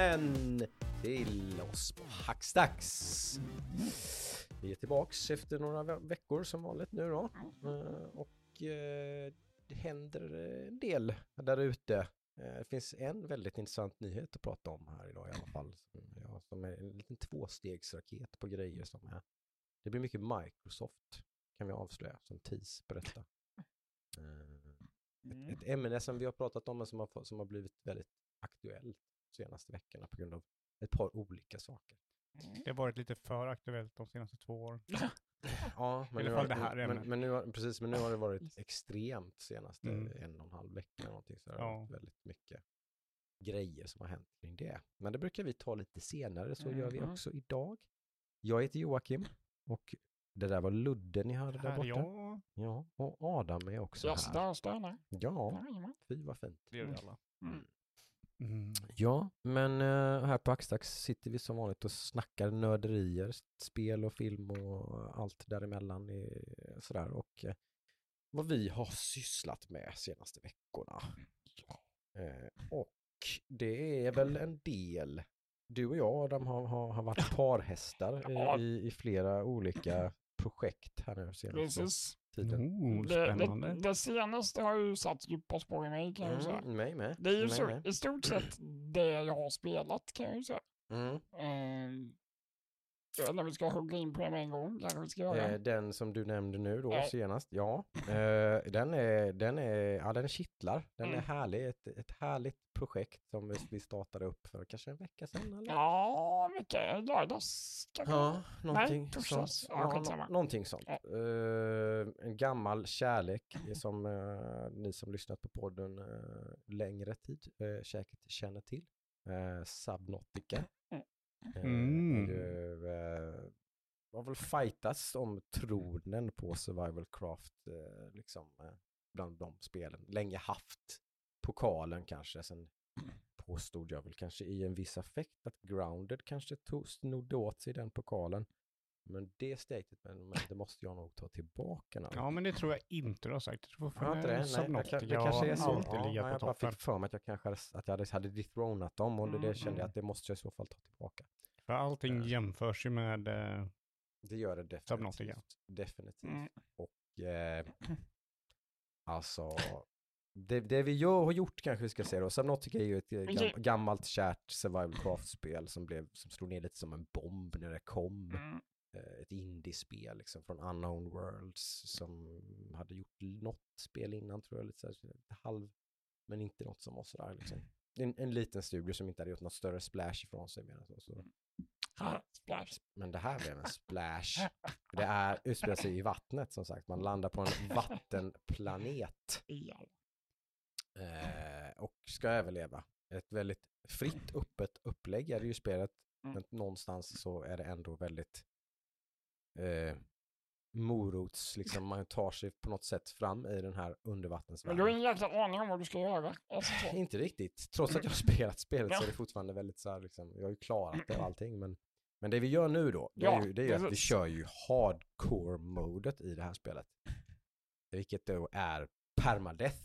välkommen till oss på Hackstacks. Vi är tillbaks efter några ve- veckor som vanligt nu då. Eh, Och eh, det händer en del där ute. Eh, Det finns en väldigt intressant nyhet att prata om här idag i alla fall. Som, är en liten tvåstegsraket på grejer som är. Det blir mycket Microsoft kan vi avslöja som tease på detta. Mm. ett ämne som vi har pratat om men som har, som har blivit väldigt aktuellt senaste veckorna på grund av ett par olika saker. Det har varit lite för aktuellt de senaste två åren. Ja, men nu, har, det här men, men, nu har, precis, men nu har det varit extremt senaste Mm. en och en halv vecka eller någonting. Så det har Ja. varit väldigt mycket grejer som har hänt kring det. Men det brukar vi ta lite senare, så gör vi Mhm. också idag. Jag heter Joakim och det där var Ludde ni hörde där borta. jag. Ja, och Adam är också Yes, här. stannar. Ja, fy vad fint. Det gör vi alla. Mm. Mm. Ja, men eh, här på Axdax sitter vi som vanligt och snackar nörderier, spel och film och allt däremellan. Sådär. Och eh, vad vi har sysslat med senaste veckorna. Eh, och det är väl en del, du och jag Adam har, har, har varit parhästar i, i, flera olika projekt här nu Precis. Tiden. Oh, Det, spännande. det, det senaste har ju satt djupa spår i mig kan jag säga. Mm, mig med. Det är ju mig så, med. i stort sett det jag har spelat kan jag ju säga. Mm. Ehm, när vi ska hugga in på med en gång kanske vi ska göra. Eh, den som du nämnde nu då Ja. senast, ja. Eh, den är, den är, ja den kittlar. Den är Mm. härlig. Ett, ett härligt projekt som vi- startade upp för kanske en vecka sedan eller? Ja, mycket lördags. Ja, någonting Nej, sånt. Ja, Ja, någonting sånt. Ja. Eh, en gammal kärlek som eh, ni som lyssnat på podden längre tid säkert känner till. Subnautica. Mm. Eh, Mm. ju, eh, har väl fightats om tronen på survival craft eh, liksom eh, bland de spelen. Länge haft pokalen kanske. Sen påstod jag väl kanske i en viss affekt att Grounded kanske tog, snodde åt sig den pokalen. Men det steget, men, men det måste jag nog ta tillbaka. nu. Ja, men det tror jag inte du har sagt. Jag tror har inte det? Nej, det, Subnautica det kanske är så. alltid Ja, ligga nej, på jag bara fick för mig att jag kanske hade, att jag hade, dethronat dem och det, det Mm, kände jag mm. att det måste jag i så fall ta tillbaka. För allting Eh. jämförs ju med... eh, Det gör det definitivt. Subnautica. Definitivt. Mm. Och eh, alltså, det, det vi gör, har gjort kanske vi ska säga då. Subnautica är ju ett eh, gam, gammalt kärt survival craft-spel som, blev, som slog ner lite som en bomb när det kom. Mm. Eh, ett indiespel liksom från Unknown Worlds som hade gjort något spel innan tror jag, lite så här, halv, men inte något som var sådär liksom. En, en liten studio som inte hade gjort något större splash ifrån sig. Medan så, så. Splash. Men det här blev en splash. Det är utspelar sig i vattnet som sagt. Man landar på en vattenplanet eh, och ska överleva. Ett väldigt fritt öppet upplägg är det ju spelet. Mm. Men någonstans så är det ändå väldigt eh, morots, liksom man tar sig på något sätt fram i den här Men du har undervattensvärlden. ingen jäkla aning om vad du ska göra. Alltså, så. Inte riktigt. Trots att jag har spelat spelet så är det fortfarande väldigt så här, liksom, jag har ju klarat det och allting. Men, men det vi gör nu då, det Ja, är ju, det är att vi kör ju hardcore-modet i det här spelet. Vilket då är permadeath.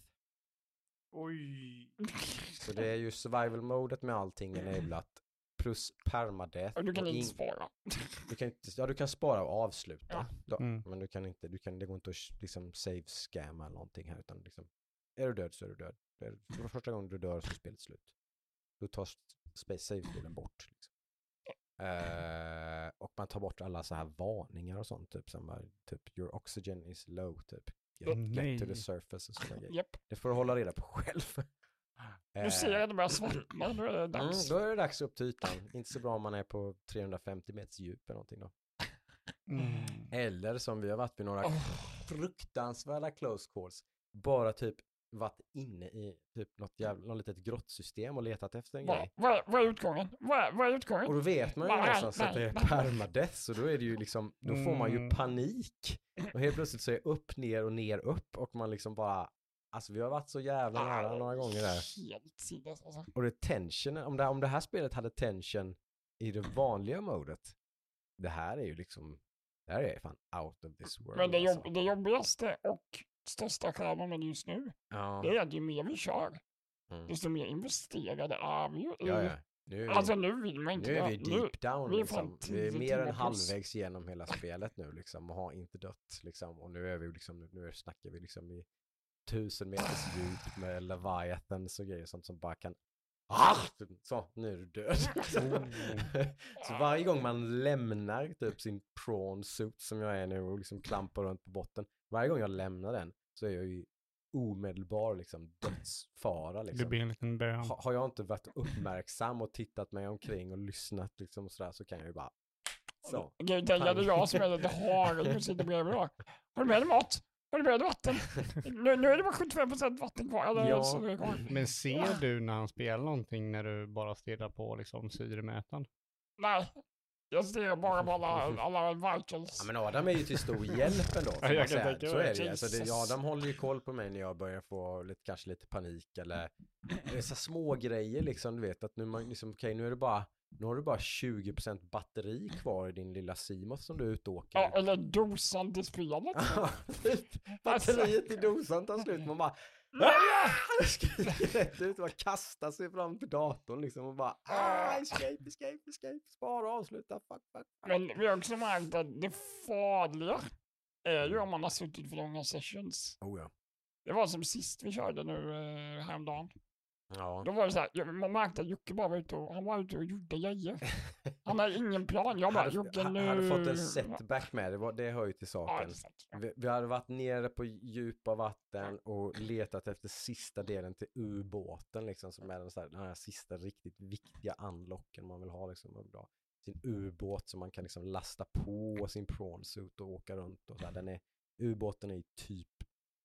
Oj. Så det är ju survival-modet med allting enablat plus permadeath. Du kan inte in- spara. du kan inte, ja, du kan spara och avsluta. Ja. Då, Mm. Men du kan inte, du kan, det går inte att liksom save scamma eller någonting här utan liksom, är du död så är du död. Det är, för första gången du dör så är spelet slut. Då tar space save-delen bort. Liksom. Eh, och man tar bort alla så här varningar och sånt, typ som bara, typ your oxygen is low, typ. Get, get to the surface och sådana grejer. Japp. Det får du hålla reda på själv. Du ser att det börjar svartna. Nu är det Mm, dags. då är det dags upp till ytan. Inte så bra om man är på 350 meters djup eller någonting då. Mm. Eller som vi har varit vid några Åh. fruktansvärda close calls. Bara typ varit inne i typ något jävla, något litet grottsystem och letat efter en Vad grej. vad- är utgången? Vad är utgången? Och då vet man ju Nej, någonstans att det är permadeath så då är det ju liksom, då får man ju Mm. panik. Och helt plötsligt så är upp, ner och ner, upp och man liksom bara, alltså vi har varit så jävla nära några gånger där. Helt sinnes alltså. Och det tensionen, om det, om det här spelet hade tension i det vanliga modet, det här är ju liksom, det här är fan out of this world. Men det, alltså. jobb, det jobbigaste och största skärmen med just nu, Ja, det är att ju mer vi kör, mm. desto mer investerade är vi ju i ja, ja. Nu Alltså nu vill man inte nu är vi Nu- deep down vi är liksom. Vi är mer än halvvägs genom hela spelet nu liksom och har inte dött liksom. Och nu är vi liksom, nu snackar vi liksom i tusen meters djup med Leviathans och grejer sånt som bara kan Ah! Så, nu är du död. så varje gång man lämnar typ sin prawn suit som jag är nu och liksom klampar runt på botten. Varje gång jag lämnar den så är jag ju omedelbar liksom dödsfara Det liksom. blir en liten bön. Ha, har jag inte varit uppmärksam och tittat mig omkring och lyssnat liksom och sådär så kan jag ju bara så. Gud, det är jag som är lite harig och sitter bredvid då. Har du med dig mat? Har du med dig vatten? Nu, nu är det bara 75% vatten kvar. Eller Ja. så det kvar. Men ser du när han spelar någonting när du bara stirrar på liksom syremätaren? Nej, jag ser bara på alla, alla vitals. Ja men Adam är ju till stor hjälp ändå. Ja, jag kan tänka Så är det alltså, det. Adam håller ju koll på mig när jag börjar få lite, kanske lite panik eller det så små grejer liksom. Du vet att nu, man liksom, okej nu är det bara nu har du bara 20% batteri kvar i din lilla Simoth som du är ute åker. Ja, eller dosan till spelet. Typ. Batteriet i dosan tar slut. Man bara Nej! skriker rätt ut. Man kastar sig fram till datorn liksom och bara ah, escape, escape, escape. Spara, avsluta, fuck, fuck. Men vi har också märkt att det farliga är ju om man har suttit för långa sessions. Oh ja. Det var som sist vi körde nu eh, häromdagen. Ja. Då var det så här, ja, man märkte att Jocke bara var ute och, han var ute och gjorde grejer. Han hade ingen plan. Jag bara, Jocke nu... hade fått en setback med det, var, det hör ju till Ja, saken. sant. Vi, vi hade varit nere på djupa vatten och letat efter sista delen till ubåten liksom som är den, så här, den här sista riktigt viktiga unlocken man vill ha liksom. bra. Sin ubåt som man kan liksom lasta på sin prawnsuit och åka runt och så här. Den är, ubåten är typ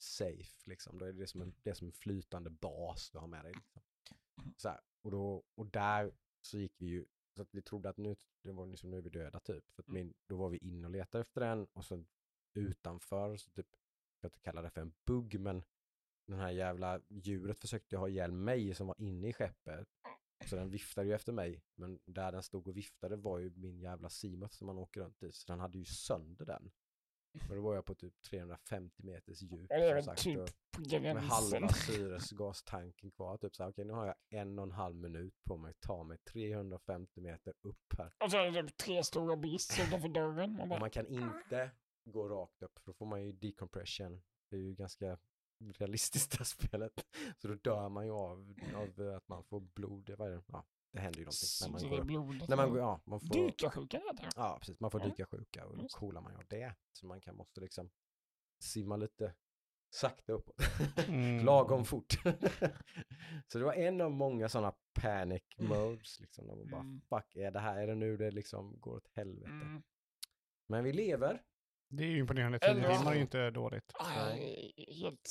safe liksom. Då är det som en, det som en flytande bas du har med dig. Liksom. Så här, och, då, och där så gick vi ju, så att vi trodde att nu, det var liksom, nu är vi döda typ. För att min, då var vi inne och letade efter den och så utanför, så typ, jag inte kalla det för en bugg, men den här jävla djuret försökte ha ihjäl mig som var inne i skeppet. Så den viftade ju efter mig, men där den stod och viftade var ju min jävla Seamoth som man åker runt i, så den hade ju sönder den. Och då var jag på typ 350 meters djup. Är som sagt, typ på med gränsen. halva syresgastanken kvar. Typ så här, okej nu har jag en och en halv minut på mig att ta mig 350 meter upp här. Och så är det typ tre stora beasts utanför dörren. Man bara, man kan inte gå rakt upp för då får man ju decompression. Det är ju ganska realistiskt det här spelet. Så då dör man ju av, av att man får blod. Vad är det? Ja, det händer ju någonting när man går blodet. När man, går- ja, man får, heter det. ja, precis. Man får Ja. dyka sjuka och då coolar man ju av det. Så man kan, måste liksom simma lite sakta uppåt. Mm. Lagom fort. så det var en av många sådana panic modes liksom. Där man bara, Mm. fuck, är det här, är det nu det liksom går åt helvete? Mm. Men vi lever. Det är ju imponerande. Eller- Tio timmar är ju inte dåligt. Aj, helt...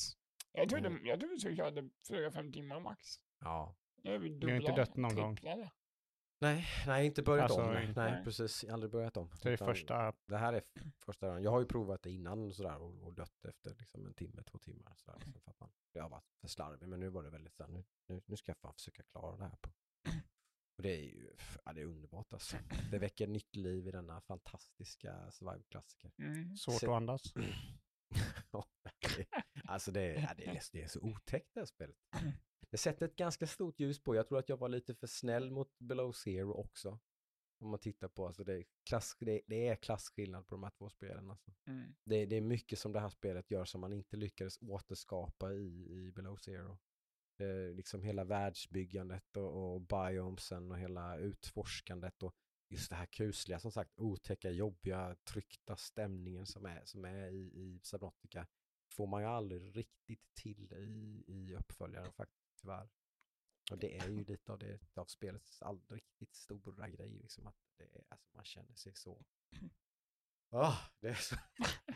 Jag trodde, Mm. jag trodde skulle köra det fyra, fem timmar max. Ja. Nu är vi har inte dött någon gång. Nej, nej, inte börjat Alltså, om. Nej, inte- nej, Nej. precis. Aldrig börjat om. Det är Utan första. Det här är f- första gången. Jag har ju provat det innan och sådär och, och dött efter liksom en timme, två timmar. Sådär, liksom, för att man, jag har varit för slarvig, men nu var det väldigt såhär, nu, nu, nu ska jag fan försöka klara det här på. Och det är ju, ja, det är underbart alltså. Det väcker nytt liv i denna fantastiska survival-klassiker. Mm. Svårt att andas. Ja, det- alltså det, är- ja, det, är, det är så otäckt det här spelet. Det sätter ett ganska stort ljus på. Jag tror att jag var lite för snäll mot Below Zero också. Om man tittar på, alltså det är, klass, det, det är klasskillnad på de här två spelen. Alltså. Mm. Det, det är mycket som det här spelet gör som man inte lyckades återskapa i, i Below Zero. Är liksom hela världsbyggandet och, och biomesen och hela utforskandet och just det här kusliga, som sagt, otäcka, jobbiga, tryckta stämningen som är, som är i, i Subnautica får man ju aldrig riktigt till i, i uppföljaren faktiskt, tyvärr. Och det är ju lite av det av spelets all, riktigt stora grej, liksom att det är, alltså man känner sig så... Ah, det, är så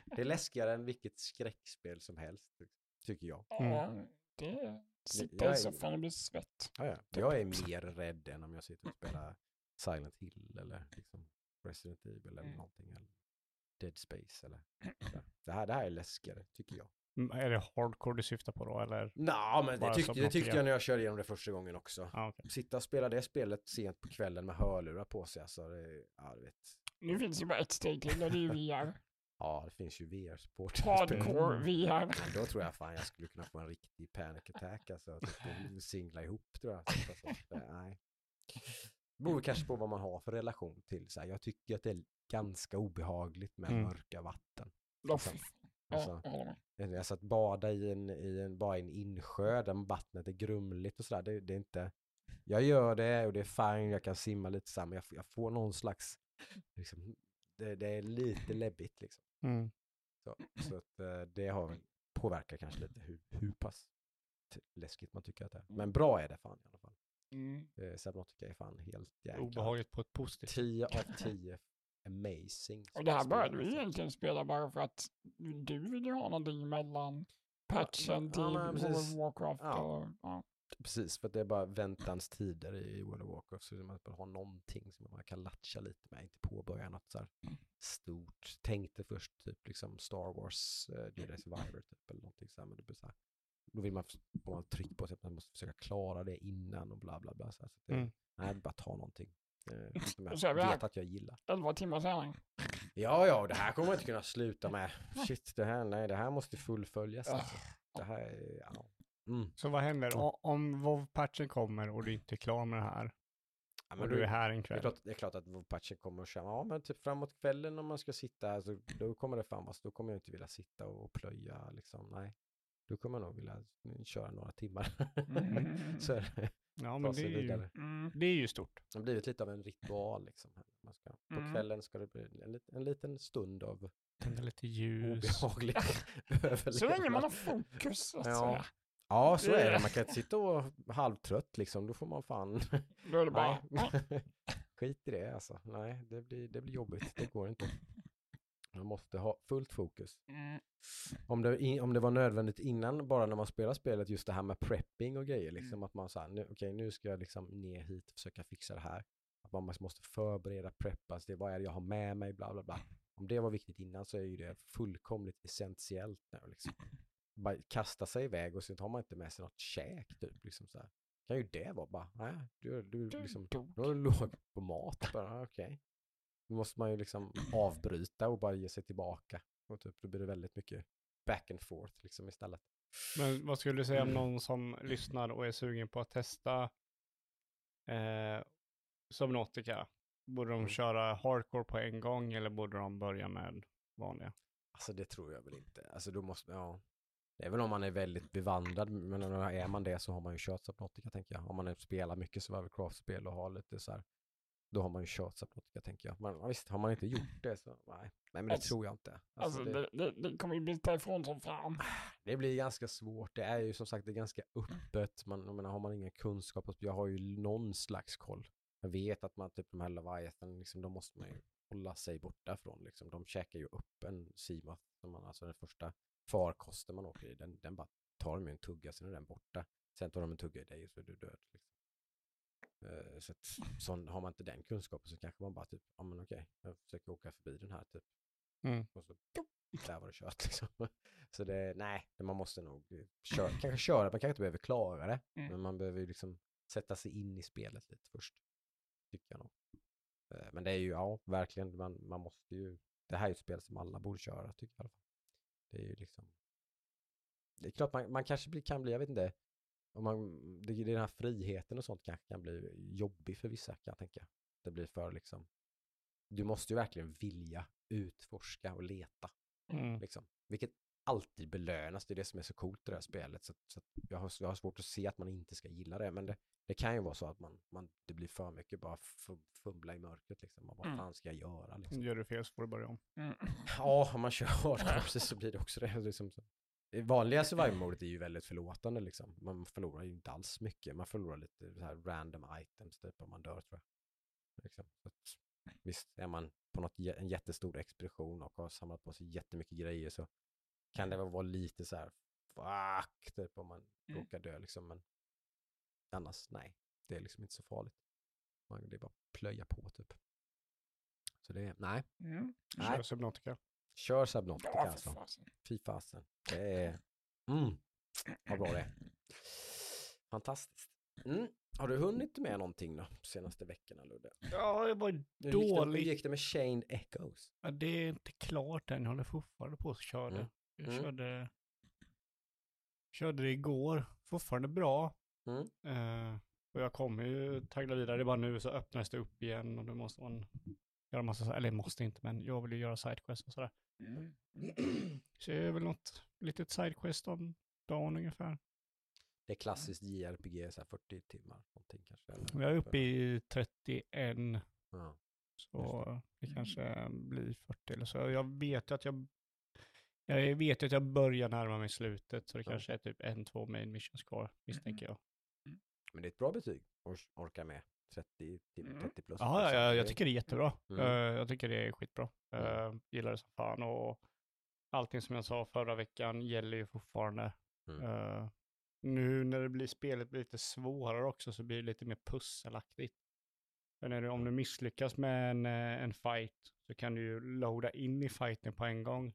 det är läskigare än vilket skräckspel som helst, ty- tycker jag. Ja, det är... Sitta jag i soffan och bli svett. Ja, ja. Jag är mer rädd än om jag sitter och spelar Silent Hill eller liksom Resident Evil eller Mm. någonting. Eller Dead Space eller sådär. det här, det här är läskigare, tycker jag. Mm, Är det hardcore du syftar på då eller? Nå, men det tyckte, det tyckte jag när jag körde igenom det första gången också. Ja, okej. Sitta och spela det spelet sent på kvällen med hörlurar på sig, alltså, det, ja, vet. Nu finns ju bara ett steg till och det är ju VR. Ja, det finns ju VR-support. Hardcore VR. Men Då tror jag fan jag skulle kunna få en riktig panic attack, alltså. Typ, singla ihop tror jag. Så, alltså, det- nej. beror kanske på vad man har för relation till så här. Jag tycker att det är ganska obehagligt med Mm. mörka vatten. Ja, Alltså, jag med. Alltså att bada i en, i en, bara i en insjö där vattnet är grumligt och sådär, det, det är inte... Jag gör det och det är fine, jag kan simma lite så här, men jag, får- jag får någon slags... Liksom, det, det är lite läbbigt liksom. Mm. Så, så att eh, det har påverkar kanske lite hur, hur pass läskigt man tycker att det är. Men bra är det fan i alla fall. Mm. Eh, Subnautica är fan helt jäkla... Obehagligt på ett positivt sätt. 10 av 10. Amazing. Och det här började vi egentligen spela bara för att du ville ha någonting mellan patchen till ja, men World of Warcraft Ja. och... Ja. Precis, för att det är bara väntans tider i World of Warcraft. Så man bara har någonting som man kan latcha lite med, inte påbörja något så här stort. Tänkte först typ liksom Star Wars, uh, Jedi Survivor typ eller någonting så här, men det blir så här. Då vill man, får man tryck på sig att man måste försöka klara det innan och bla bla bla. Så, här. så att det, Mm. Nej, bara ta någonting. Eh, som jag Så här. vet att jag gillar. 11 timmar senare. Ja, ja, det här kommer man inte kunna sluta med. Shit, det här, nej, det här måste fullföljas. Alltså. Det här är, ja. Mm. Så vad händer O- om WoW-patchen kommer och du inte är klar med det här? Ja, Och du du, är här en det, är kväll? klart, det är klart att WoW-patchen kommer att köra, ja men typ framåt kvällen om man ska sitta, alltså, då kommer det fan vara, då kommer jag inte vilja sitta och plöja liksom, nej. Då kommer jag nog vilja köra några timmar. Mm. Så är det, Ja, men det är, ju. Mm. det är ju stort. Det har blivit lite av en ritual liksom. Man ska, på Mm. kvällen ska det bli en, en liten stund av Tända lite ljus. obehaglig Så länge man har fokus, så att Ja. säga. Ja, så är det. Man kan inte sitta och halvtrött liksom. Då får man fan... Då är det bara... Skit i det alltså. Nej, det blir, det blir jobbigt. Det går inte. Man måste ha fullt fokus. Mm. Om det, om det var nödvändigt innan, bara när man spelar spelet, just det här med prepping och grejer. Liksom, Mm. Att man nu, okej nu ska jag liksom ner hit och försöka fixa det här. Att man måste förbereda, preppas, det, vad är det jag har med mig, bla bla bla. Om det var viktigt innan så är ju det fullkomligt essentiellt nu. Liksom. Bara kasta sig iväg och sen har man inte med sig något käk typ. Liksom så här. Kan ju det vara bara, nej, du, du, Du liksom, har låg på mat bara, okej. Då måste man ju liksom avbryta och bara ge sig tillbaka. Och typ, då blir det väldigt mycket back and forth liksom istället. Men vad skulle du säga om någon som lyssnar och är sugen på att testa eh, Subnautica? Borde de Mm. köra hardcore på en gång eller borde de börja med vanliga? Alltså det tror jag väl inte. Alltså då måste, ja. Det är väl om man är väldigt bevandrad, men är man det så har man ju kört Subnautica tänker jag. Om man spelar mycket survival craft-spel och har lite så här, då har man ju kört Subnautica tänker jag. Men visst, har man inte gjort det så, nej. Nej men det Alltså- tror jag inte. Alltså, Alltså, det, det, det, kommer ju bita ifrån som fan. det blir ganska svårt. Det är ju som sagt det är ganska öppet. Man, jag menar, har man ingen kunskap, jag har ju någon slags koll. Jag vet att man typ de här Leviathan, liksom, de måste man ju hålla sig borta från. Liksom. De käkar ju upp en man, alltså den första farkosten man åker i, den, den bara tar de ju en tugga, sen är den borta. Sen tar de en tugga i dig och så är du död. Liksom. Eh, så att, sån, har man inte den kunskapen så kanske man bara typ, ja men okej, jag försöker åka förbi den här typ. Mm. Och så, där var det kört liksom. Så det, nej, man måste nog eh, köra, kanske köra, man kanske inte behöver klara det. Mm. Men man behöver ju liksom sätta sig in i spelet lite först. Tycker jag nog. Eh, Men det är ju, ja, verkligen, man, man måste ju, det här är ju ett spel som alla borde köra, tycker jag i alla fall. Det är ju liksom, det är klart man, man kanske kan bli, jag vet inte, om man, det, den här friheten och sånt kanske kan bli jobbig för vissa kan jag tänka. Det blir för liksom, du måste ju verkligen vilja utforska och leta. Mm. Liksom. Vilket alltid belönas, det är det som är så coolt i det här spelet. Så, så jag, har, jag har svårt att se att man inte ska gilla det, men det, det kan ju vara så att man, man, det blir för mycket bara fum- fumla i mörkret. Liksom. Vad Mm. fan ska jag göra? Liksom. Gör du fel så får du börja om. Mm. Ja, om man kör hardcore precis så blir det också det. Liksom så. Det Vanliga survival-modet är ju väldigt förlåtande liksom. Man förlorar ju inte alls mycket. Man förlorar lite så här random items typ om man dör tror jag. Liksom. Visst, är man på något, en jättestor expedition och har samlat på sig jättemycket grejer så kan det väl vara lite så här fuck typ om man Mm. råkar dö liksom. Men annars, nej. Det är liksom inte så farligt. Man, det är bara plöja på typ. Så det är, nej. Mm. Nej. Kör Subnautica. Kör Subnautica Ja, alltså. fasen. Fy fasen. Det är... Mm. Vad bra det är. Fantastiskt. Mm. Har du hunnit med någonting då senaste veckorna Ludde? Ja, jag var det, hur dålig. gick det med Chained Echoes? Ja, det är inte klart än. Jag håller fortfarande på att köra det. Mm. Jag Mm. körde, körde det igår. Fortfarande bra. Mm. Eh, Och jag kommer ju taggla vidare, det är bara nu så öppnas det upp igen och då måste man göra massa, eller måste inte, men jag vill ju göra sidequest och sådär. Mm. Så det är väl något litet sidequest om dagen ungefär. Det är klassiskt JRPG, så här 40 timmar. Någonting kanske. eller? Jag är uppe i 31, Ja. så det kanske blir 40 eller så. Jag vet att jag, jag vet att jag börjar närma mig slutet, så det Ja. kanske är typ en, två main missions kvar, misstänker jag. Men det är ett bra betyg. Or- orka med 30, tim- Mm. 30 plus. Ja, ja, ja, jag tycker det är jättebra. Mm. Eh, jag tycker det är skitbra. Mm. Uh, gillar det som fan och allting som jag sa förra veckan gäller ju fortfarande. Mm. Eh, nu när det blir spelet blir lite svårare också så blir det lite mer pusselaktigt. Du, om du misslyckas med en, en fight så kan du ju loada in i fighten på en gång.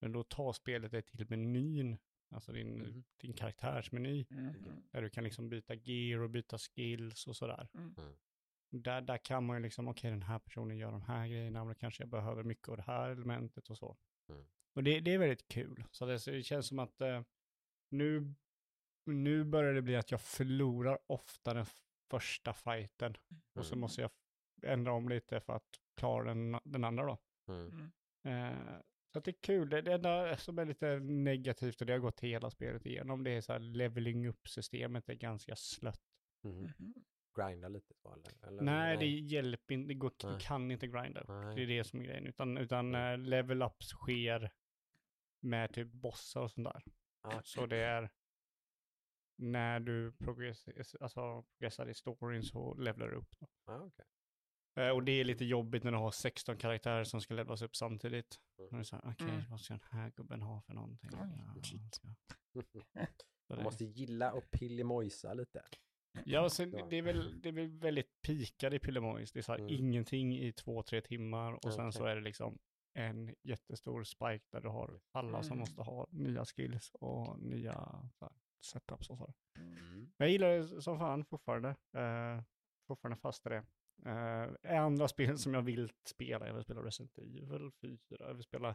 Men då tar spelet dig till menyn, alltså din, Mhm. din karaktärsmeny, Mm. där du kan liksom byta gear och byta skills och sådär. Mm. Mm. Där, där kan man ju liksom, okej den här personen gör de här grejerna, men då kanske jag behöver mycket av det här elementet och så. Mm. Och det, det är väldigt kul. Så det, så det känns som att eh, nu, nu börjar det bli att jag förlorar ofta den första fighten. Och så Mm. måste jag ändra om lite för att klara den, den andra då. Mm. Eh, så att det är kul. Det, det enda som är lite negativt, och det har gått hela spelet igenom, det är så här leveling up-systemet är ganska slött. Mm. Grinda lite så eller? eller Nej, det hjälper inte, det går, Nej. du kan inte grinda upp. Nej. Det är det som är grejen. Utan, utan Nej. eh, level ups sker med typ bossar och sånt där. Ah, Så det är när du progress, alltså, progressar i storyn så levlar du upp. Ah, okej. Eh, och det är lite jobbigt när du har 16 karaktärer som ska levlas upp samtidigt. Mm. Okej, Mm. vad ska den här gubben ha för någonting? Oj, Ja, ska- Man måste gilla och pillemojsa lite. Ja, och sen, det, är väl, det är väl väldigt pikade Pillemojs. Det är så här Mm. ingenting i två, tre timmar och sen Okej. så är det liksom en jättestor spike där du har alla som Mm. måste ha nya skills och nya så här, setups och så. Mm. Men jag gillar det som fan fortfarande. Uh, fortfarande fast i det. Uh, andra spel som jag vill spela, jag vill spela Resident Evil 4, jag vill spela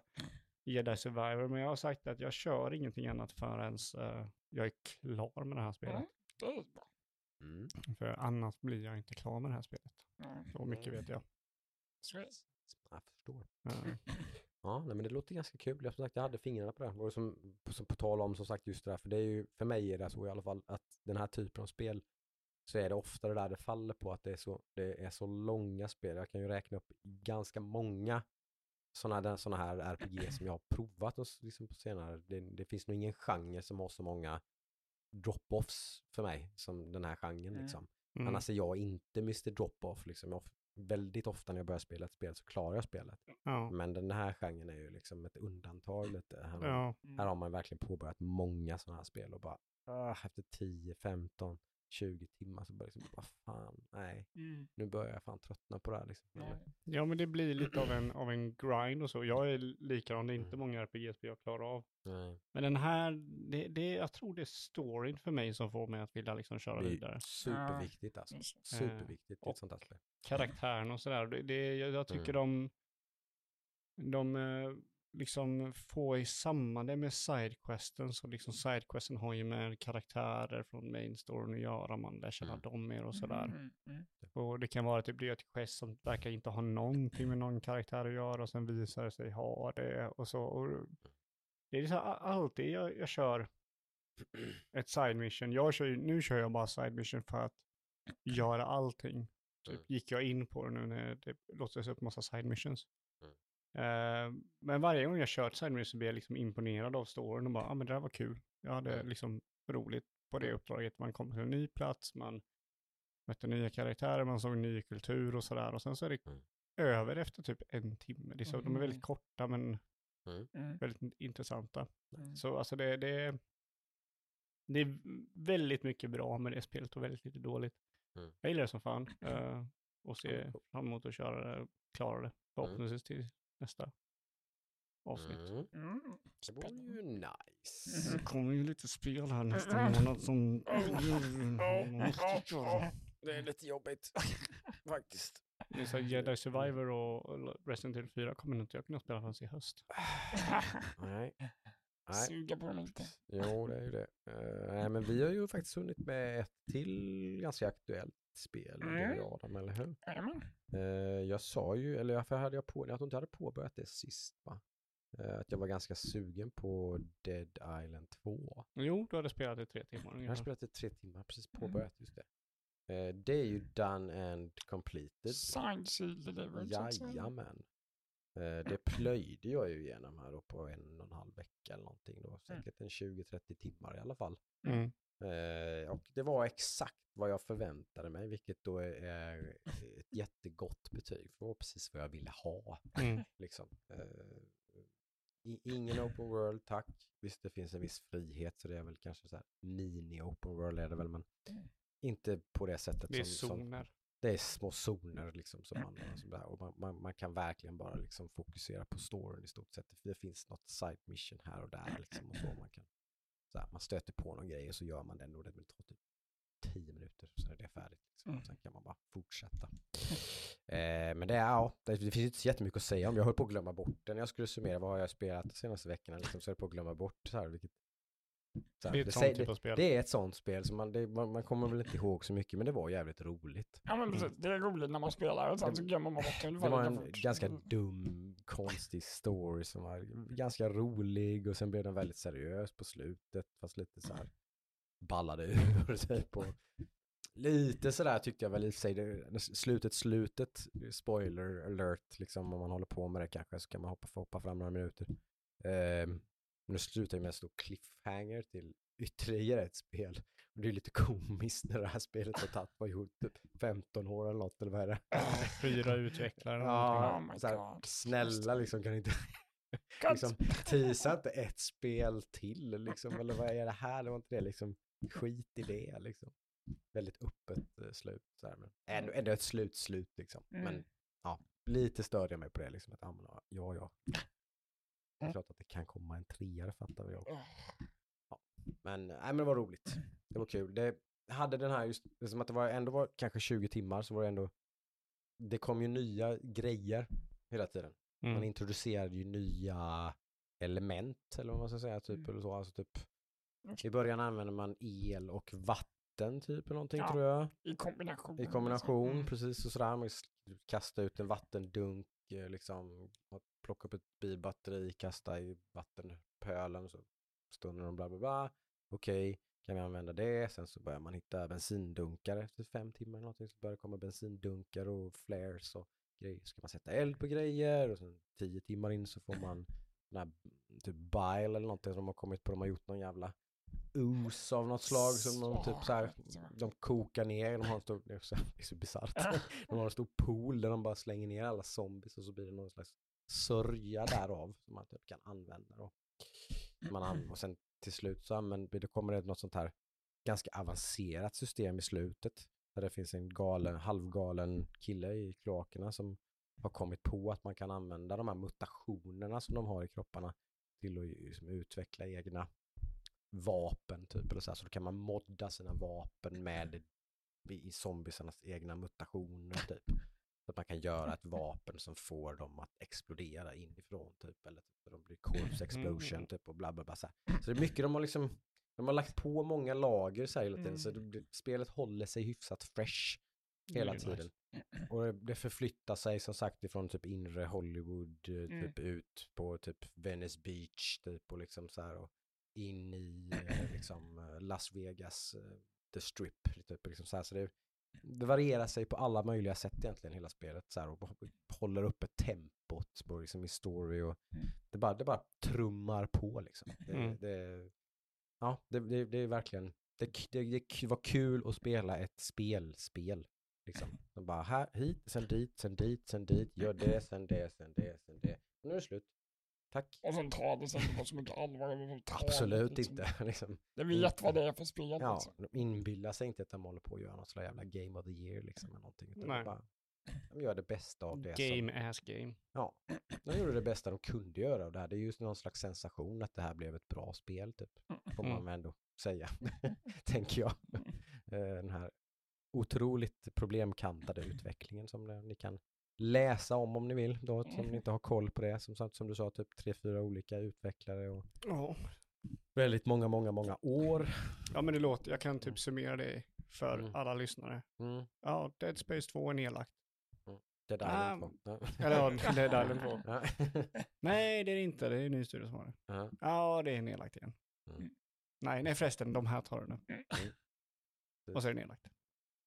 Jedi Survivor, men jag har sagt att jag kör ingenting annat förrän uh, jag är klar med det här spelet. Mm. Det. Mm. För annars blir jag inte klar med det här spelet. Mm. Så mycket vet jag. Det. Jag förstår. Eh, Ja, nej, men det låter ganska kul. Jag, som sagt, jag hade fingrarna på det. Och som, på, som, på tal om som sagt just det där, för det är ju, för mig är det så i alla fall, att den här typen av spel så är det ofta det där det faller på att det är så, det är så långa spel. Jag kan ju räkna upp ganska många sådana såna här RPG som jag har provat och, liksom på senare. Det, det finns nog ingen genre som har så många drop-offs för mig som den här genren Mm. liksom. mm. Annars är jag inte Mr. Drop-off liksom. Jag, väldigt ofta när jag börjar spela ett spel så klarar jag spelet. ja. Men den här genren är ju liksom ett undantag lite. Här, har- Ja. här har man verkligen påbörjat många sådana här spel och bara ah, efter 10, 15, 20 timmar så det liksom, vad fan, nej, Mm. nu börjar jag fan tröttna på det här liksom. Ja. Ja, men det blir lite av en, av en grind och så. Jag är likadan, det är inte många RPG-spel jag klarar av. nej. Men den här, det, det, jag tror det är storyn för mig som får mig att vilja liksom köra Det är vidare. superviktigt alltså. Precis. Superviktigt i ett sånt här spel. Karaktären och sådär. Det, det, jag, jag tycker Mm. de, de eh, liksom får i samman det med sidequesten. Så liksom sidequesten har ju med karaktärer från main storyn att göra. Man lär känna Mm. dem mer och sådär. Mm. Mm. Och det kan vara typ det är ett quest som verkar inte ha någonting med någon karaktär att göra och sen visar det sig ha det och så. Och det är så alltid jag, jag kör ett side mission. Jag kör, nu kör jag bara side mission för att göra allting. Typ Mm. gick jag in på det nu när det låtsades upp massa side missions. Mm. Eh, men varje gång jag kört side mission så blir jag liksom imponerad av storyn och bara, ja ah, men det där var kul. Jag hade Mm. liksom roligt på det uppdraget. Man kom till en ny plats, man mötte nya karaktärer, man såg ny kultur och sådär. Och sen så är det Mm. över efter typ en timme. Det är så, De är Mm. väldigt korta men Mm. väldigt intressanta. Mm. Så alltså det, det, det är väldigt mycket bra med det spelet och väldigt lite dåligt. Mm. Jag gillar det som fan. Uh, och ser fram emot att köra det, klara det. Förhoppningsvis till nästa avsnitt. Mm. Mm. Det vore ju Mm. nice. Det kommer ju lite spel här nästa månad som... Det är lite jobbigt faktiskt. Det är så här Jedi Survivor och Resident Evil 4 kommer inte jag kunna spela förrän i höst. Nej. Nej. Suga på dem lite. Jo, det är ju det. Eh, nej, men vi har ju faktiskt hunnit med ett till ganska aktuellt spel, Mm. mm. Adam, eller hur? Jajamän. Eh, jag sa ju, eller varför hade jag på, jag tror inte jag hade påbörjat det sist va? Eh, att jag var ganska sugen på Dead Island 2. Jo, du hade spelat i tre timmar Jag har ungefär. spelat i tre timmar, precis Mm. påbörjat just det. Eh, det är ju done and completed. Signed, sealed, delivered. Jajamän. Det plöjde jag ju igenom här då på en och en halv vecka eller någonting då. Säkert en 20-30 timmar i alla fall. Mm. Eh, och det var exakt vad jag förväntade mig, vilket då är ett jättegott betyg. För det var precis vad jag ville ha. Mm. Liksom. Eh, i- ingen open world, tack. Visst, det finns en viss frihet, så det är väl kanske så här mini-open world är det väl, men Mm. inte på det sättet Det är som, som zoner. det är små zoner liksom som man, som där, och man, man, man kan verkligen bara liksom fokusera på storyn i stort sett. Det finns något side mission här och där liksom och så man kan, så här, man stöter på någon grej och så gör man den och det tar typ tio minuter så är det färdigt. Liksom. Mm. Sen kan man bara fortsätta. Eh, men det är, ja, det, det finns inte så jättemycket att säga om. Jag höll på att glömma bort den. Jag skulle summera vad har jag spelat de senaste veckorna liksom, så är det på att glömma bort så här, vilket här, Det är ett det, typ av spel. det är ett sånt spel som man, det, man, man kommer väl inte ihåg så mycket men det var jävligt roligt. Ja men precis, det är roligt när man spelar och sen så glömmer man bort det. Det var en fort. ganska Mm. dum, konstig story som var ganska rolig och sen blev den väldigt seriös på slutet fast lite så här ballade ur typ. Och lite sådär tyckte jag väl i sig, det, slutet, slutet, spoiler alert liksom om man håller på med det kanske så kan man hoppa, hoppa fram några minuter. Ehm, men det slutar ju med en stor cliffhanger till ytterligare ett spel. Och det är lite komiskt när det här spelet har tagit, vad gjort, typ 15 år eller något eller vad är det? Fyra utvecklare. Ja, Oh så här, God. snälla liksom kan inte liksom, tisa inte ett spel till liksom, eller vad är det här? Det var inte det liksom, skit i det liksom. Väldigt öppet eh, slut så här, men ändå, ändå ett slut, slut liksom. Mm. Men ja, lite störde jag mig på det liksom, att ja, ja. Det är Mm. klart att det kan komma en treare fattar vi också. Åh, Men, nej, men det var roligt. Det var kul. Det hade den här just, som att det var, ändå var kanske 20 timmar så var det ändå, det kom ju nya grejer hela tiden. Man Mm. introducerade ju nya element eller vad man ska säga typ Mm. eller så. Alltså typ, I början använder man el och vatten typ eller någonting Ja. tror jag. I kombination. I kombination Mm. precis och sådär. Man s- kasta ut en vattendunk eh, liksom. Och Plocka upp ett bilbatteri, kasta i vattenpölen så stunder de bla bla bla. Okej, kan vi använda det? Sen så börjar man hitta bensindunkar efter fem timmar eller någonting. Så börjar det komma bensindunkar och flares och grejer. Ska man sätta eld på grejer och sen tio timmar in så får man den här typ bile eller någonting som de har kommit på. De har gjort någon jävla ooze av något slag som de typ så här, de kokar ner, de har en stor, det är så, det är så bisarrt. De har en stor pool där de bara slänger ner alla zombies och så blir det någon slags sörja därav som man typ kan använda då. Man an- och sen till slut så använder, det kommer det något sånt här ganska avancerat system i slutet. Där det finns en galen, halvgalen kille i kloakerna som har kommit på att man kan använda de här mutationerna som de har i kropparna till att liksom utveckla egna vapen typ eller så här. Så då kan man modda sina vapen med i zombiesarnas egna mutationer typ. Så att man kan göra ett vapen som får dem att explodera inifrån typ. Eller typ, de blir corpse explosion Mm. typ och bla bla bla. Så, så det är mycket de har liksom, de har lagt på många lager så här hela tiden. Så det, Mm. spelet håller sig hyfsat fresh hela tiden. Och det, förflyttar sig som sagt ifrån typ inre Hollywood eh, Mm. typ ut på typ Venice Beach typ och liksom så här och in i eh, liksom eh, Las Vegas, The Strip typ liksom så här. Så det, det varierar sig på alla möjliga sätt egentligen hela spelet så här och håller uppe tempot på liksom i story och Mm. det bara, det bara trummar på liksom. Det, Mm. det, ja, det, det, det är verkligen, det, det, det var kul att spela ett spelspel. Liksom. De bara här, hit, sen dit, sen dit, sen dit, gör det, sen det, sen det, sen det. Nu är det slut. Tack. Och sen tar det sig inte på så mycket allvar. Absolut liksom. inte. liksom. Det vet vad det är för spel. Ja, liksom. de inbillar sig inte att de håller på att göra något sådär jävla game of the year liksom. Eller någonting, utan de, Nej. bara, de gör det bästa av det. Som, Game ass game. ja, de gjorde det bästa de kunde göra av det här. Det är just någon slags sensation att det här blev ett bra spel typ. Får man Mm. väl ändå säga, tänker jag. Eh, Den här otroligt problemkantade utvecklingen som det- ni kan läsa om om ni vill. Då, som ni inte har koll på det. Som, som du sa, typ tre, fyra olika utvecklare och Ja, väldigt många, många, många år. Ja men det låter, jag kan typ summera det för Mm. alla lyssnare. Mm. Ja, Dead Space 2 är nedlagt. Där Ah. är två. Ja. Eller ja, Dead Island 2. Ja. Nej, det är det inte. Det är en ny studio som har det. Ja. Ja, det är nedlagt igen. Mm. Nej, nej förresten, de här tar det nu. Och så är det nedlagt.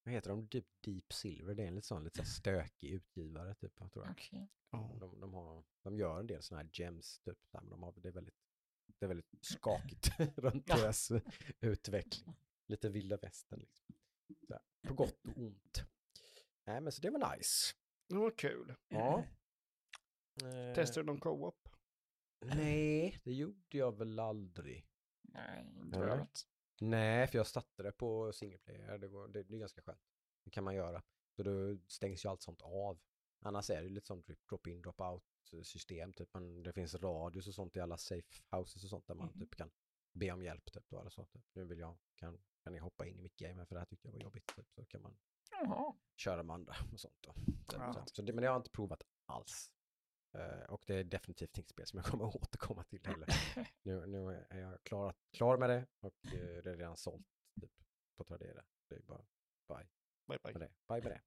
Vad heter de? Deep, Deep Silver. Det är en lite sån lite så här stökig utgivare typ. Jag tror jag. Ja. De, de, har, de gör en del sådana här gems typ. Men de har, det, är väldigt, det är väldigt skakigt runt Ja. deras utveckling. Lite vilda västern liksom. Så på gott och ont. Nej men så det var nice. Det var kul. Ja. Eh, Testade de co-op? Nej, det gjorde jag väl aldrig. Nej, inte jag vet. Nej, för jag satte det på single player. Det, går, det, det är ganska skönt. Det kan man göra. Så då stängs ju allt sånt av. Annars är det lite sånt drip- drop-in, drop-out system. Typ. Man, det finns radios och sånt i alla safe houses och sånt där man Mhm. typ kan be om hjälp. Typ, då, eller så. Typ. Nu vill jag, kan, kan ni hoppa in i mitt game för det här tyckte jag var jobbigt. Typ. Så kan man Jaha. köra med andra och sånt. Då. Så, Ja. så, så det, men det har jag inte provat alls. Eh, och det är definitivt inget spel som jag kommer att återkomma till heller. nu, nu är jag klar, klar med det och eh, det är redan sålt typ, på Tradera. Det är bara bye Bye bye. med det. Bye med det.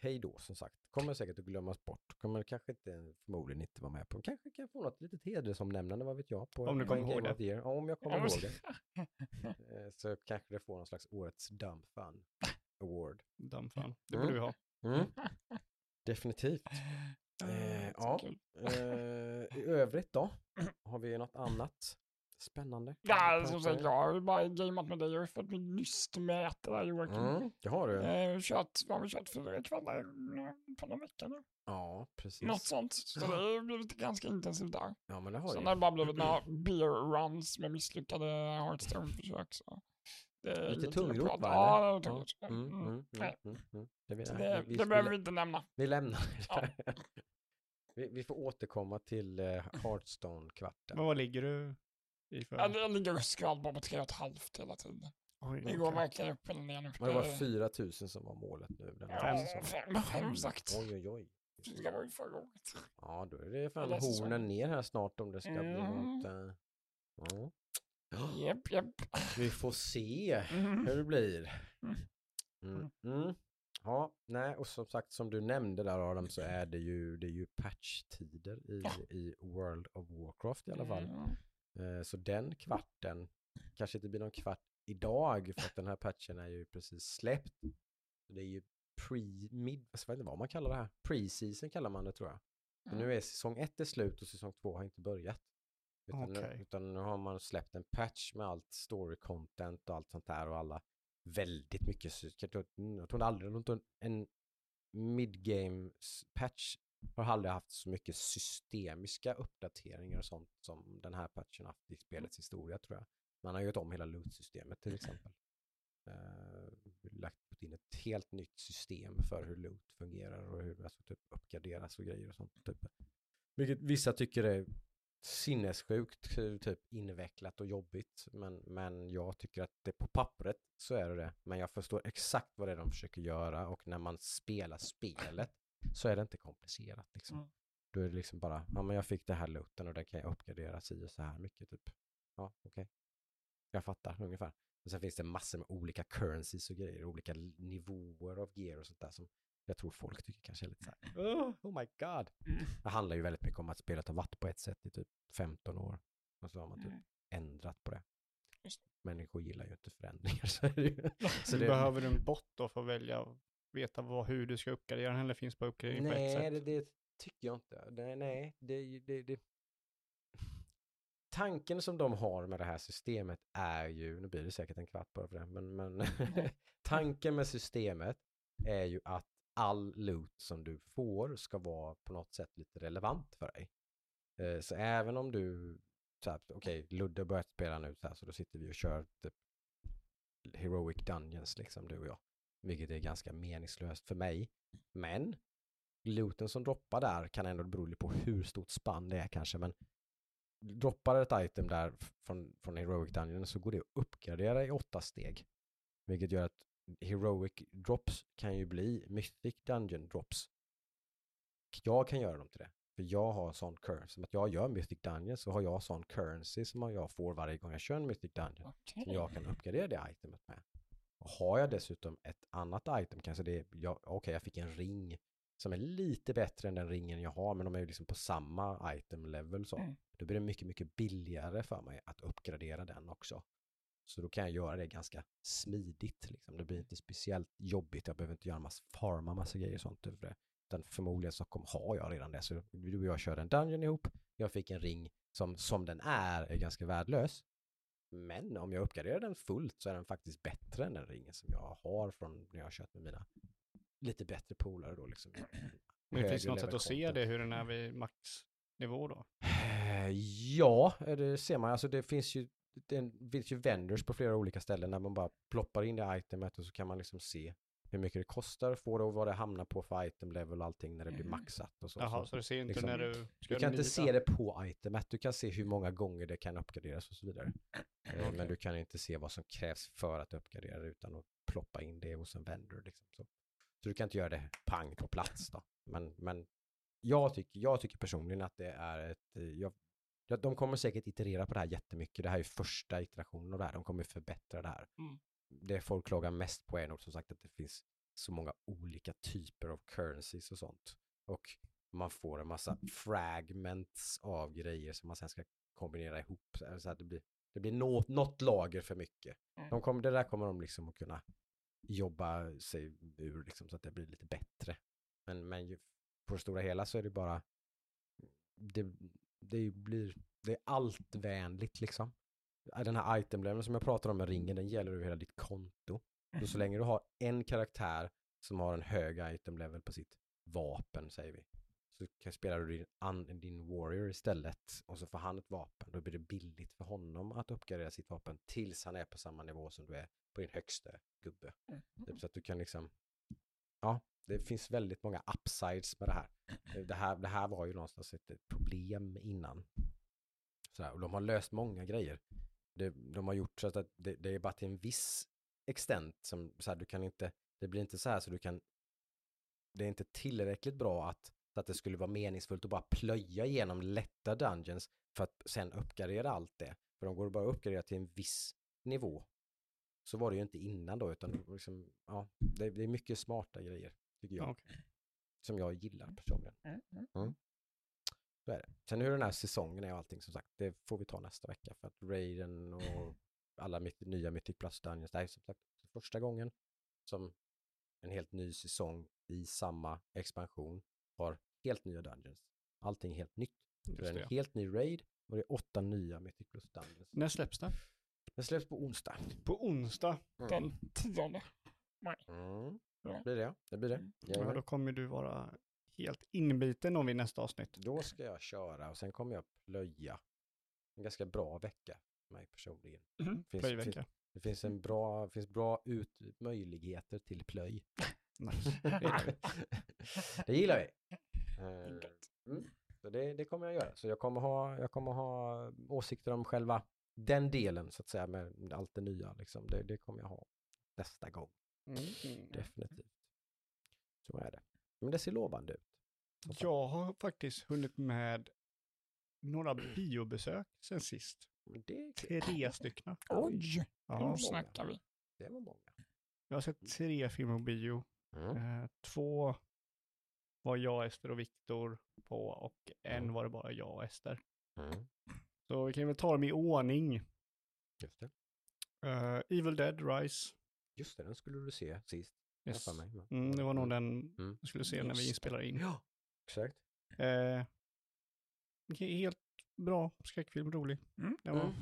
Hej då som sagt. Kommer säkert att glömmas bort. Kommer kanske inte, förmodligen inte vara med på. Kanske kan jag få något litet hedersomnämnande, vad vet jag. På Om du kommer ihåg det. Ja, om jag kommer ihåg det. Eh, Så kanske det får någon slags årets dumb fun award. Dumb fan. Det Mm. borde vi ha. Mm. Definitivt. Eh, ja. kul. Eh, I övrigt då? Har vi något annat spännande? Ja, som sagt, jag har ju bara gameat med dig och fått min lystmätare Joakim. Mm, det har du. Eh, kört, vad har vi kört fyra kvällar eh, på någon vecka nu? Ja, precis. Något sånt. Så det har blivit ganska intensivt där. Ja, men det har Sen har det bara blivit några beer runs med misslyckade Hearthstone-försök. Så det är Lite tungrot, va, Ja, det tungrot. Mm, mm, Mm. mm, Nej. Det, vi, Så nej, det, vi, det vi, behöver vi inte nämna. vi lämnar Ja. vi, vi får återkomma till uh, Hearthstone-kvarten. Men vad ligger du i för? Jag, jag ligger och skvalpar på tre och ett halvt hela tiden. Oj, Det går verkligen upp eller ner nu. Men det var Det- 4 000 som var målet nu. Den Ja, fem jag sagt. Oj, oj, oj. Det var ju förra året. Ja, då är det fan hornen ner här snart om det ska bli Mm. något. Uh. Japp, japp. Vi får se Mm. hur det blir. Mm. Mm. Mm. Ja, nej, och som sagt som du nämnde där Adam så är det ju, det är ju patchtider i, Ja. i World of Warcraft i alla fall. Mm. Eh, Så den kvarten kanske inte blir någon kvart idag för att den här patchen är ju precis släppt. Det är ju pre-mid, jag vet inte vad man kallar det här. Pre-season kallar man det tror jag. För nu är säsong ett är slut och säsong två har inte börjat. Utan, nu, Okej. utan nu har man släppt en patch med allt story content och allt sånt där och alla väldigt mycket. Jag tror, jag tror aldrig tror en mid-game patch har aldrig haft så mycket systemiska uppdateringar och sånt som den här patchen haft i spelets historia tror jag. Man har gjort om hela loot-systemet till exempel. Uh, lagt in ett helt nytt system för hur loot fungerar och hur alltså, typ uppgraderas och grejer och sånt. Typ. Vilket vissa tycker är sinnessjukt eh, typ invecklat och jobbigt. Men, men jag tycker att det på pappret så är det det. Men jag förstår exakt vad det är de försöker göra och när man spelar spelet så är det inte komplicerat. Liksom. Mm. Då är det liksom bara, ja men jag fick det här looten och den kan jag uppgradera si och så här mycket typ. Ja, okej. Jag fattar ungefär. Och sen finns det massor med olika currencies och grejer, olika nivåer av gear och sånt där som jag tror folk tycker kanske är lite så här, oh, oh my god. Mm. Det handlar ju väldigt mycket om att spelet har varit på ett sätt i typ 15 år. Och så har man typ Mm. ändrat på det. Just Människor gillar ju inte förändringar. Så det. Så Du det, behöver en bot då för att välja veta vad, hur du ska uppgradera den eller finns bara uppgradering på ett nej, sätt? det, det tycker jag inte. Det, nej, det, det, det. Tanken som de har med det här systemet är ju, nu blir det säkert en kvart bara för det, men, men tanken med systemet är ju att all loot som du får ska vara på något sätt lite relevant för dig. Eh, Så även om du, okej, okay, okej, Ludde har börjat spela nu så här, så då sitter vi och kör typ Heroic Dungeons liksom, du och jag. Vilket är ganska meningslöst för mig. Men looten som droppar där kan ändå bero på hur stort spann det är kanske, men droppar ett item där från, från Heroic Dungeon så går det att uppgradera i åtta steg. Vilket gör att Heroic Drops kan ju bli Mythic Dungeon Drops. Jag kan göra dem till det. För jag har sån currency, som att jag gör Mythic Dungeon så har jag sån currency som jag får varje gång jag kör en Mythic Dungeon. Som Okej. jag kan uppgradera det itemet med. Och har jag dessutom ett annat item, kanske det är, okej jag fick en ring som är lite bättre än den ringen jag har, men de är ju liksom på samma item level så. Mm. Då blir det mycket, mycket billigare för mig att uppgradera den också. Så då kan jag göra det ganska smidigt. Liksom. Det blir inte speciellt jobbigt. Jag behöver inte göra massa, farma massa grejer och sånt över det. Utan förmodligen så kom, har jag redan det. Så du och jag körde en dungeon ihop. Jag fick en ring som, som den är, är ganska värdelös. Men om jag uppgraderar den fullt så är den faktiskt bättre än den ringen som jag har från när jag har kört med mina lite bättre polare då liksom. Men det finns Högre något sätt att se det, hur den är vid maxnivå då? Eh, Ja, det ser man. Alltså det finns ju, det finns ju vendors på flera olika ställen där man bara ploppar in det itemet och så kan man liksom se hur mycket det kostar, få det och vad det hamnar på för item level och allting när det blir Mhm. maxat och så. Jaha, så. så du ser inte liksom- när du Du kan inte se det på itemet, du kan se hur många gånger det kan uppgraderas och så vidare. Eh, Okej. Men du kan inte se vad som krävs för att uppgradera det utan att ploppa in det hos en vendor. Liksom. Så. så du kan inte göra det pang på plats då. Men, men jag, tycker, jag tycker personligen att det är ett... eh, Jag, ja, de kommer säkert iterera på det här jättemycket. Det här är första iterationen av det här. De kommer förbättra det här. Mm. Det folk klagar mest på är nog som sagt att det finns så många olika typer av currencies och sånt. Och man får en massa fragments av grejer som man sen ska kombinera ihop. Så att det blir, det blir något, något lager för mycket. Mm. De kommer, det där kommer de liksom att kunna jobba sig ur liksom, så att det blir lite bättre. Men, men ju, på det stora hela så är det bara det, det blir det är allt-vänligt liksom. Den här itemleveln som jag pratar om med ringen, den gäller över hela ditt konto. Så, så länge du har en karaktär som har en hög itemlevel på sitt vapen, säger vi. Så kan, spelar du din, an, din warrior istället och så får han ett vapen. Då blir det billigt för honom att uppgradera sitt vapen tills han är på samma nivå som du är på din högsta gubbe. Mm. Typ så att du kan liksom, ja, det finns väldigt många upsides med det här. Eh, det här, det här var ju någonstans ett ett problem innan. Sådär, och de har löst många grejer. Det, de har gjort så att det, det är bara till en viss extent som så här, du kan inte, det blir inte så här så du kan, det är inte tillräckligt bra att, så att det skulle vara meningsfullt att bara plöja igenom lätta dungeons för att sen uppgradera allt det. För de går bara att uppgradera till en viss nivå. Så var det ju inte innan då, utan liksom, ja, det, det är mycket smarta grejer, tycker jag. Ja, okej. Som jag gillar personligen. Mm, mm. Så är det. Sen hur den här säsongen är och allting som sagt, det får vi ta nästa vecka för att Raiden och alla myt- nya Mythic Plus Dungeons, det här är som sagt första gången som en helt ny säsong i samma expansion har helt nya Dungeons. Allting är helt nytt. Det är det. en helt ny Raid och det är åtta nya Mythic Plus Dungeons. När släpps det? Den släpps på onsdag. På onsdag. Den tionde. Mm. Ja. Det blir det, det blir det. Mm. Ja, då kommer du vara helt inbiten om vid nästa avsnitt. Då ska jag köra och sen kommer jag plöja. En ganska bra vecka för mig personligen. Mm. Finns, Plöjvecka. Det finns en bra, finns bra ut, möjligheter till plöj. Nice. Det gillar vi. det gillar vi. Eh, Mm. Så det, det kommer jag göra. Så jag kommer, ha, jag kommer ha åsikter om själva den delen så att säga med allt det nya. Liksom. Det, det kommer jag ha nästa gång. Mm. Definitivt. Så är det. Men det ser lovande ut. Jag har faktiskt hunnit med några biobesök sen sist. Det. Tre stycken. Oj, Ja, nu snackar vi. Det var många. jag har sett tre filmer på bio. Mm. Eh, två var jag, Ester och Viktor på och en Mm. var det bara jag och Ester. Mm. Så vi kan väl ta dem i ordning. Just det. Eh, Evil Dead Rise. Just det, den skulle du se sist. Yes. för mig. Men- Mm, det var nog den Mm. jag skulle se när vi Just inspelade in. Ja, exakt. Eh, helt bra skräckfilm, rolig. Mm. Den var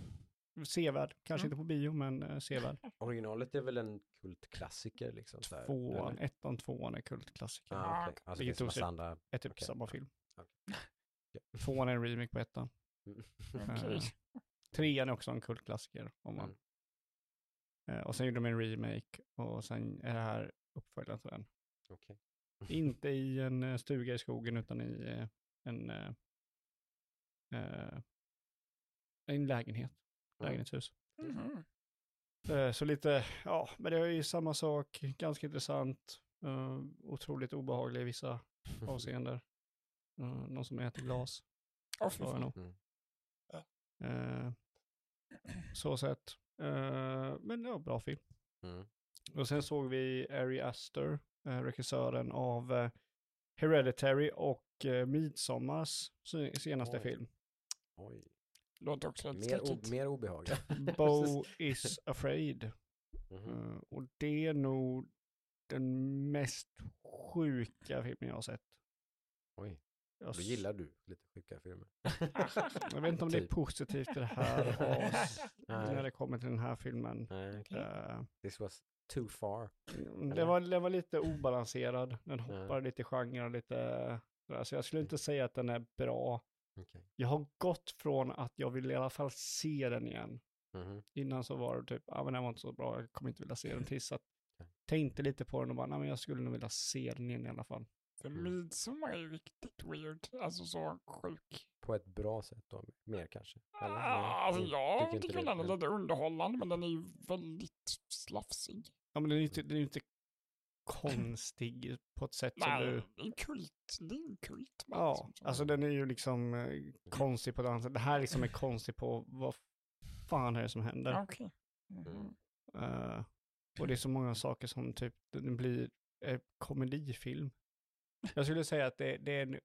sevärd. Kanske Mm. inte på bio, men eh, sevärd. Originalet är väl en kultklassiker liksom? Tvåan, ettan, tvåan är kultklassiker. Ah, okej. Alltså det Vilket finns andra. är typ okej. samma film. Okej. Tvåan är en remake på ettan. Mm. Eh, trean är också en kultklassiker. Om man. Mm. Eh, och sen gjorde de en remake och sen är det här uppföljaren till den. Okej. Inte i en eh, stuga i skogen utan i eh, en, en lägenhet. Mm. Lägenhetshus. Eh, Så lite, ja, men det är ju samma sak, ganska intressant, otroligt obehaglig i vissa avseenden. Uh, någon som äter glas. Fan. nog. Mm. Så sett. Eh, men ja, bra film. Mm. Och sen såg vi Ari Aster, eh, regissören av eh, Hereditary och eh, Midsommars se- senaste Oj. film. Oj. Låter också helt Mer, o, mer obehagligt. Bo is afraid. Mhm. Eh, och det är nog den mest sjuka filmen jag har sett. Oj, Jag, då gillar du lite sjuka filmer. jag vet inte om det är Typ. positivt i det här när det kommer till den här filmen. nej, Okej. Eh, this was too far. det, var, det var lite obalanserad. Den hoppar lite genrer, lite... Så jag skulle inte säga att den är bra. Okej. Jag har gått från att jag vill i alla fall se den igen. Mhm. Innan så var det typ, ja men den var inte så bra, jag kommer inte vilja se den tills att Okej. tänkte lite på den och bara, nej men jag skulle nog vilja se den igen i alla fall. För Mm. midsommar är ju riktigt weird. Alltså så sjuk. På ett bra sätt då, mer kanske? Eller? Nej, Ah, alltså du jag tycker det, den är lite underhållande men den är ju väldigt slafsig. Ja men den är ju inte, den är ju inte konstig på ett sätt som Nej, du... det är en kult. Det är en kult. Ja, liksom, så. alltså den är ju liksom eh, konstig på ett annat sätt. Det här liksom är konstig på vad fan är det som händer? Okej. Mhm. Mm. Eh, och det är så många saker som typ, den blir eh, komedifilm. Jag skulle säga att det, det, är en,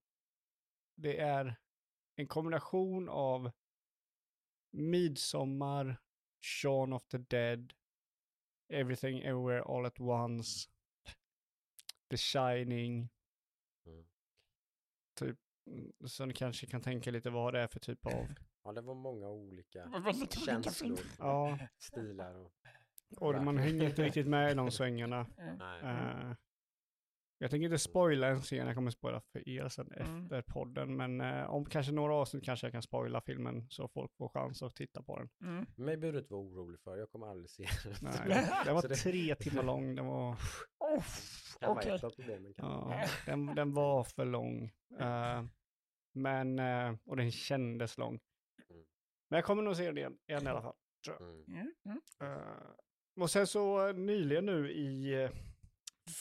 det är en kombination av Midsommar, Shaun of the Dead, Everything Everywhere All at Once, The Shining, Mm. typ, mm, så ni kanske kan tänka lite vad det är för typ av, Ja, det var många olika känslor, ja, stilar och... och man hänger inte riktigt med i de svängarna. Mm. Nej. Jag tänker inte spoila en scen, jag kommer spoila för er sen Mm. efter podden, men eh, om kanske några avsnitt kanske jag kan spoila filmen så folk får chans att titta på den. Mm. Mig behöver du inte vara orolig för, jag kommer aldrig se den. Nej, den var det- tre timmar lång, den var, Oh, kan vara problemen. Kan. ja, den, den var för lång. Eh, men, eh, och den kändes lång. Mm. Men jag kommer nog se den igen, igen i alla fall. Mm. Mm. Mm. Eh, och sen så nyligen nu i uh,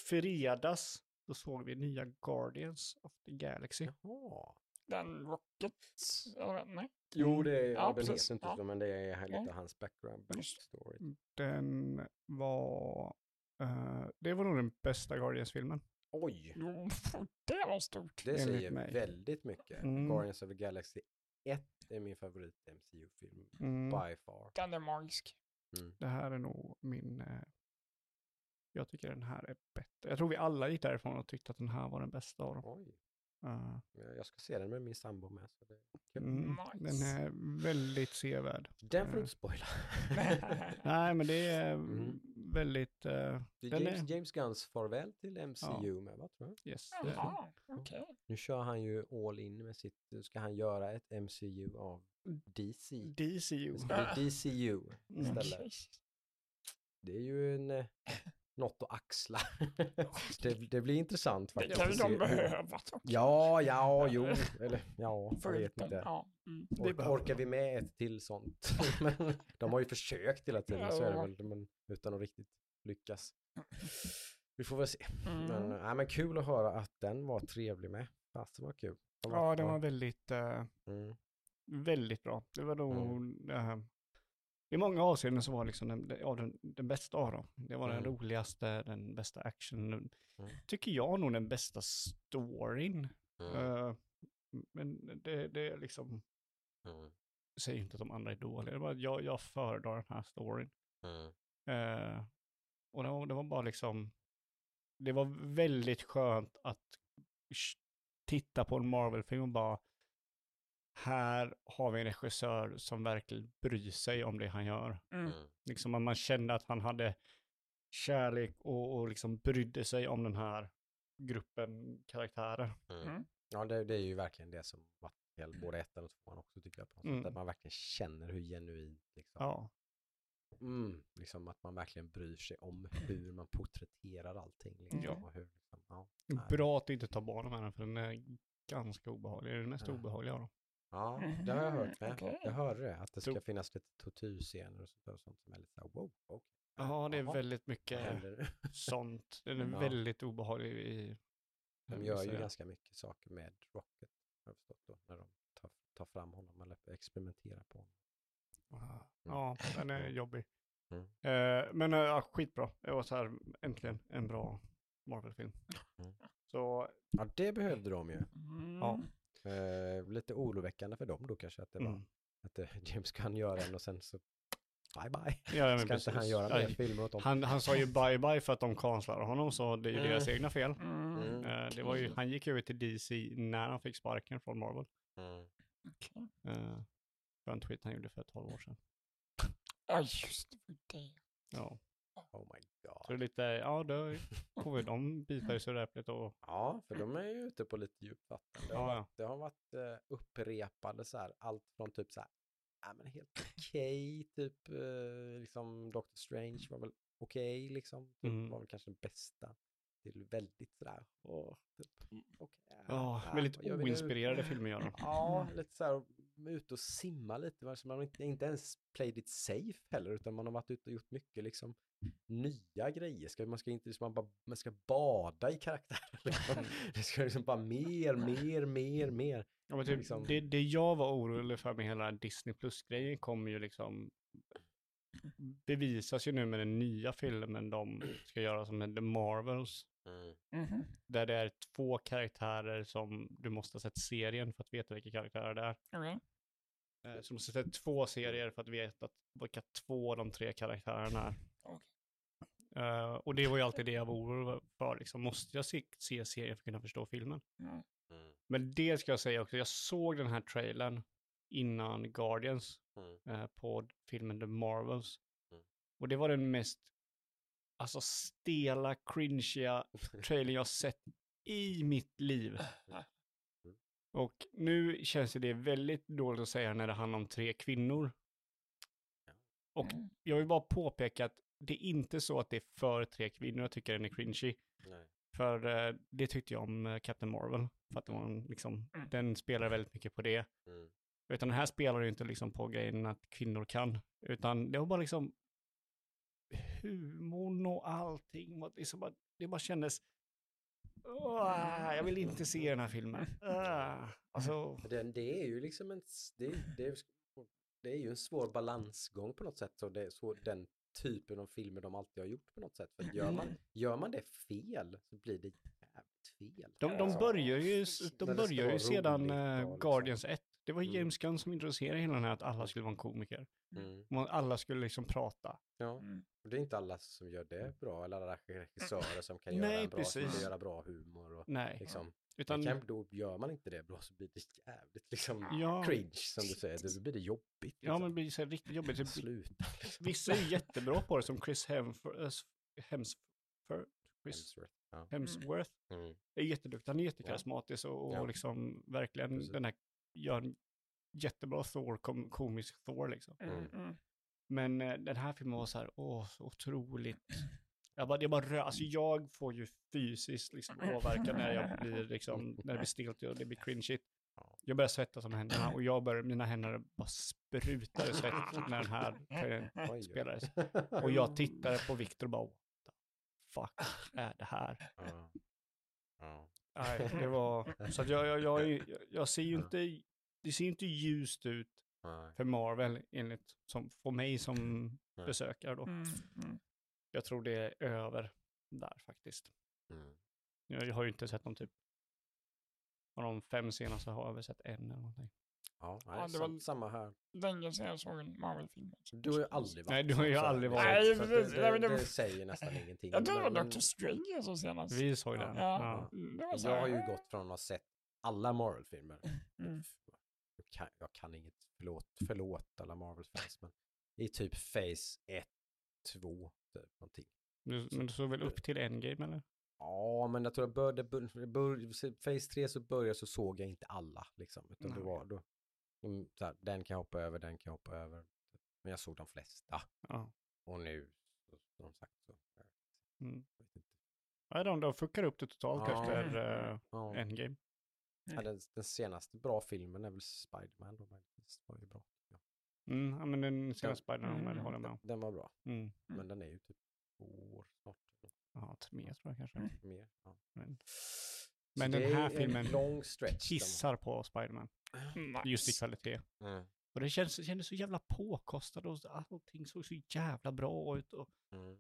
fredags så såg vi nya Guardians of the Galaxy. Jaha. Den Rocket, nej. Jo, det är, ja, den precis. heter inte Ja. så, men det är lite Ja. hans background, backstory. Den var... eh, det var nog den bästa Guardians-filmen. Oj! Det var stort. Det säger mig. väldigt mycket. Mm. Guardians of the Galaxy 1 är min favorit MCU-film, Mm, by far. Den är magisk. Mm. det här är nog min... eh, jag tycker den här är bättre. Jag tror vi alla gick därifrån och tyckte att den här var den bästa av dem. Oj, Eh, jag ska se den med min sambo med. Så det är mm, Den Nice. är väldigt sevärd. Den får du eh. inte spoila. Nej, men det är Mm. väldigt... eh, Det är den James, är- James Gunns farväl till MCU med, va, tror jag. yes, Jaha, okej. Nu kör han ju all in med sitt, nu ska han göra ett MCU av DC. DCU. Det ska bli DCU Mm. istället. Okej. Det är ju en, eh, något att axla. det, det blir intressant Det faktiskt. kan att se de behöva. Ja, ja, jo, eller ja, jag vet inte. ja. Mm. Det Ork, behöver orkar vi med ett till sånt? de har ju försökt hela tiden, så är det Ja. väl, men utan att riktigt lyckas. Vi får väl se. Mm. Men, nej, men kul att höra att den var trevlig med. Fasen var kul. De Ja, den var väldigt, eh, Mm. väldigt bra. Det var nog... eh, I många avseenden så var liksom den, den- ja, den, den bästa av dem. Det var den Mm. roligaste, den bästa actionen. Mm. Tycker jag nog den bästa storyn. Eh, men det, det är liksom, Mm. säger inte att de andra är dåliga, det är bara jag, jag föredrar den här storyn. Eh, och det var, det var bara liksom, det var väldigt skönt att titta på en Marvel-film och bara, här har vi en regissör som verkligen bryr sig om det han gör. Mm. Mm. Liksom att man kände att han hade kärlek och, och liksom brydde sig om den här gruppen karaktärer. Mm. Mm. Ja, det, det är ju verkligen det som varit fel, både ettan och tvåan också tycker jag. På något sätt. Mm. Att man verkligen känner hur genuint, liksom, Ja, mm, liksom att man verkligen bryr sig om hur man porträtterar allting. Liksom, Ja. och hur, liksom, ja. Bra att du inte tar barnen med den för den är ganska obehaglig. Det är den mest Ja. obehagliga av dem. Ja, det har jag hört med. Okej. Jag hörde det, att det ska Tror- finnas lite tortyrscener och sånt, där, och sånt som är lite så här, wow, okej. Ja, det är Jaha, väldigt mycket sånt. Den är Ja. väldigt obehaglig i... De jag gör ju ganska mycket saker med Rocket. jag förstått då, när de tar, tar fram honom eller experimenterar på honom. Ja, den är jobbig. Mm. Eh, men eh, ja, skitbra. Det var så här, äntligen en bra Marvel-film. Mm. Så Ja, det behövde de ju. Mm. Ja. Eh, lite oroväckande för dem då kanske att det var mm. att eh, James Gunn gör en och sen så bye bye. ja, men Ska inte han precis. göra mer filmer åt dem? Han, han sa ju bye bye för att de kanslade honom, så det är ju Mm. deras egna fel. Mm. Mm. Eh, det var ju, han gick över till DC när han fick sparken från Marvel. Mm. Okej. Uh, för en tweet han gjorde för 12 år sedan. Ja, just det. för det. Ja, Oh my god. så det är lite, ja då får vi de bitar i surdäpplet och Ja, för de är ju ute på lite djupt vatten. Det har Ja, ja. varit, det har varit eh, upprepade så här, allt från typ så här, ja men helt okej, typ eh, liksom Doctor Strange var väl okej liksom, typ, Mm. var väl kanske den bästa. Till väldigt sådär, åh, typ, okej. ja, ja, väldigt oinspirerade filmer gör de. Ja, lite så här ute och simma lite. va, så Man har inte, inte ens played it safe heller, utan man har varit ute och gjort mycket liksom nya grejer. Ska, man ska inte liksom, man, bara, man ska bada i karaktärer. Liksom. Det ska liksom bara mer, mer, mer, mer. Ja, men typ, liksom- det, det jag var orolig för med hela Disney Plus-grejen kommer ju liksom bevisas ju nu med den nya filmen de ska göra som är The Marvels. Mhm. Där det är två karaktärer som du måste ha sett serien för att veta vilka karaktärer det är. Okej. Eh, Så du måste ha sett två serier för att veta att, vilka två av de tre karaktärerna är. Okej. Eh, och det var ju alltid det jag var orolig för. Liksom. Måste jag se, se serien för att kunna förstå filmen? Mm. Men det ska jag säga också, jag såg den här trailern innan Guardians Mm. eh, på filmen The Marvels. Mm. Och det var den mest alltså stela, cringeiga trailern jag sett i mitt liv. Mm. Och nu känns det väldigt dåligt att säga när det handlar om tre kvinnor. Och Mm. jag vill bara påpeka att det är inte så att det är för tre kvinnor jag tycker den är cringy. Nej. För eh, det tyckte jag om eh, Captain Marvel. För att det var en, liksom, Mm. den spelar väldigt mycket på det. Mm. Utan här spelar ju inte liksom på grejen att kvinnor kan. Utan det var bara liksom humorn och allting. var liksom bara, det bara kändes... Åh, jag vill inte se den här filmen. Ah, alltså, Den, det är ju liksom en, det, det, det är ju en svår balansgång på något sätt. Och det är så den typen av filmer de alltid har gjort på något sätt. För gör man, gör man det fel så blir det jävligt fel. de, de Alltså, börjar ju, de det börjar ju sedan eh, och liksom- Guardians 1. Det var Mm. James Gunn som introducerade hela den här att alla skulle vara en komiker. Mm. Man, alla skulle liksom prata. Ja, Mm. och det är inte alla som gör det bra, eller alla regissörer som kan Nej, göra en bra, som precis. kan göra bra humor. Och, Nej, liksom, utan... det kan, då gör man inte det bra så blir det jävligt liksom Ja. cringe som du säger, då blir det jobbigt. Liksom. Ja, men det blir så riktigt jobbigt. Typ, Sluta. Liksom. Vissa är jättebra på det, som Chris Hemsworth. Hemsworth. Chris Hemsworth. Ja. Hemsworth Mm. är jätteduktig. Han är jättekarismatisk och, och Ja. liksom verkligen Precis. den här, gör en jättebra Thor, kom, komisk Thor liksom. Mm. Mm. Men eh, den här filmen var så här, åh, så otroligt. Jag bara, det bara rö- alltså jag får ju fysiskt liksom åverkan när jag blir liksom, när det blir stelt och det blir cringeigt. Ja. Jag börjar svettas om händerna och jag börjar, mina händer bara sprutade svett när den här spelades. Och jag tittade på Viktor och bara, what the fuck är det här? Nej, det var, så att jag, jag, jag, jag, ser ju inte, det ser ju inte ljust ut Nej. för Marvel enligt, som, för mig som Nej. besökare då. Mm. Mm. Jag tror det är över där faktiskt. Mm. Jag, jag har ju inte sett dem typ, av de fem senaste har jag väl sett en eller någonting. Ja, nej, Ja, det var- samma här. Länge sedan jag såg en Marvel-film. Du har ju aldrig varit Nej, du har ju aldrig varit. Nej, att det, det, det- det säger nästan ingenting. Jag tror det var Men- Doctor Strange såg senast. Vi såg den. Ja. Ja. Så Jag har ju gått från att ha sett alla Marvel-filmer. Mm. Jag, kan, jag kan inget, förlåt, förlåt alla Marvel-fans, men i typ Phase 1, 2, typ någonting. Du, men du såg väl upp till Endgame eller? Ja, men jag tror jag började, bör, bör, Phase 3 så började så såg jag inte alla liksom. Utan det var då, här, den kan jag hoppa över, den kan jag hoppa över. Men jag såg de flesta. Ja. Och nu, så, som sagt så. Mm. Jag vet inte. Nej, de, de fuckar upp det totalt Ja. efter eh, Ja. Endgame. Ja, den, den senaste bra filmen är väl Spiderman då, möjligtvis. var ju bra. Ja. Mm, ja, men den senaste Spiderman Mm. mm. håller jag med Den, om. den var bra, Mm. men den är ju typ två år snart. Ja, tre tror jag kanske. Mm. Mer. Ja. Men, Men den det är här en filmen lång stretch. kissar på Spiderman. Nice. Just i kvalitet. Mm. Och det känns, kändes så jävla påkostat och allting såg så jävla bra ut. Och... Mm.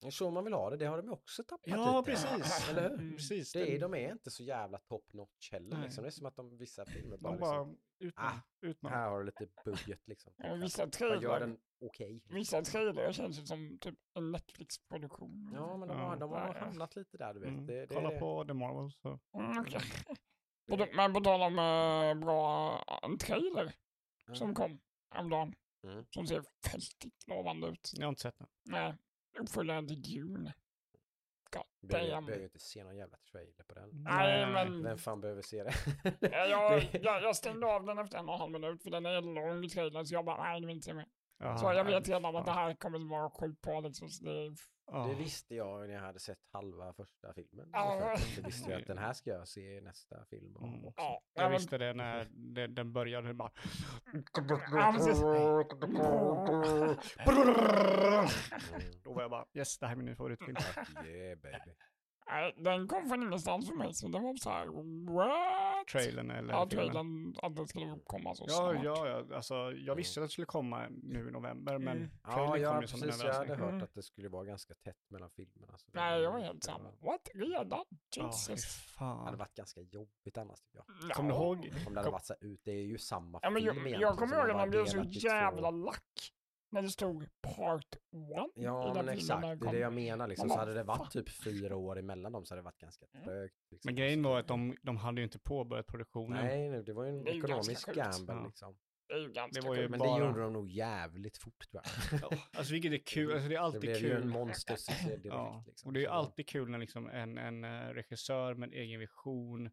Det är så man vill ha det, det har de också tappat Ja, lite. precis. Eller hur? Mm. precis. Det är, den- de är inte så jävla top notch heller Nej. liksom. Det är som att de vissa filmer bara, de bara liksom, utman, Ah, utman. här har du lite budget liksom. Ja, vissa trailrar, gör den okej. vissa trailrar känns som typ en Netflix-produktion. Ja, men de har, de har hamnat lite där, du vet. Mm. Det, det, Kolla på The Marvel så. Mm, okej. Men på tal om eh, bra, en trailer Ja. som kom häromdagen. Mm. Som ser väldigt lovande ut. Jag har inte sett den. Nej, uppföljaren till Dune. God Behöver ju inte se någon jävla trailer på den. Nej, men Vem fan behöver se det? Ja, jag, jag, jag stängde av den efter en och en halv minut för den är lång trailern så jag bara nej, det vill inte se mer. Jaha, Så jag vet redan att det här kommer att vara sjukt bra liksom. Det, Ja. Det visste jag när jag hade sett halva första filmen. Ja. Jag visste ju att den här ska jag se i nästa film. om Mm. också. ja, Jag visste det när den, den började. det Bara... Då var jag bara yes, det här är min favoritfilm. Yeah baby. Nej, den kom från ingenstans för mig så det var så här what? Trailern eller Ja, filmen. trailern att den skulle komma så Ja, snart. ja, ja, alltså jag visste att det skulle komma nu i november, men Mm. Ja, trailern ja kom ju som en precis. Jag hade överraskning. hört Mm. att det skulle vara ganska tätt mellan filmerna. så det Nej, jag var helt samma. What? Redan? Ja, fy Jesus. Det hade fan. varit ganska jobbigt annars tycker jag. Kommer du Ja. ihåg? Om det hade varit så ut, det är ju samma Ja, men film jag, jag kommer ihåg att man blev så jävla lack när det stod part one Ja, men exakt. Det är det jag menar liksom. Så hade det varit typ fyra år emellan dem så hade det varit ganska Mm. trögt. Liksom. Men grejen var att de, de hade ju inte påbörjat produktionen. Nej, det var ju en Det ekonomisk gamble Ja. liksom. Det är ju ganska Det var ju sjukt. Men bara- det gjorde de nog jävligt fort tror jag. Ja, alltså vilket är kul, alltså det är Det alltid blev ju en kul. monstersuccé direkt. Ja, liksom. och det är alltid kul när liksom en, en eh, regissör med en egen vision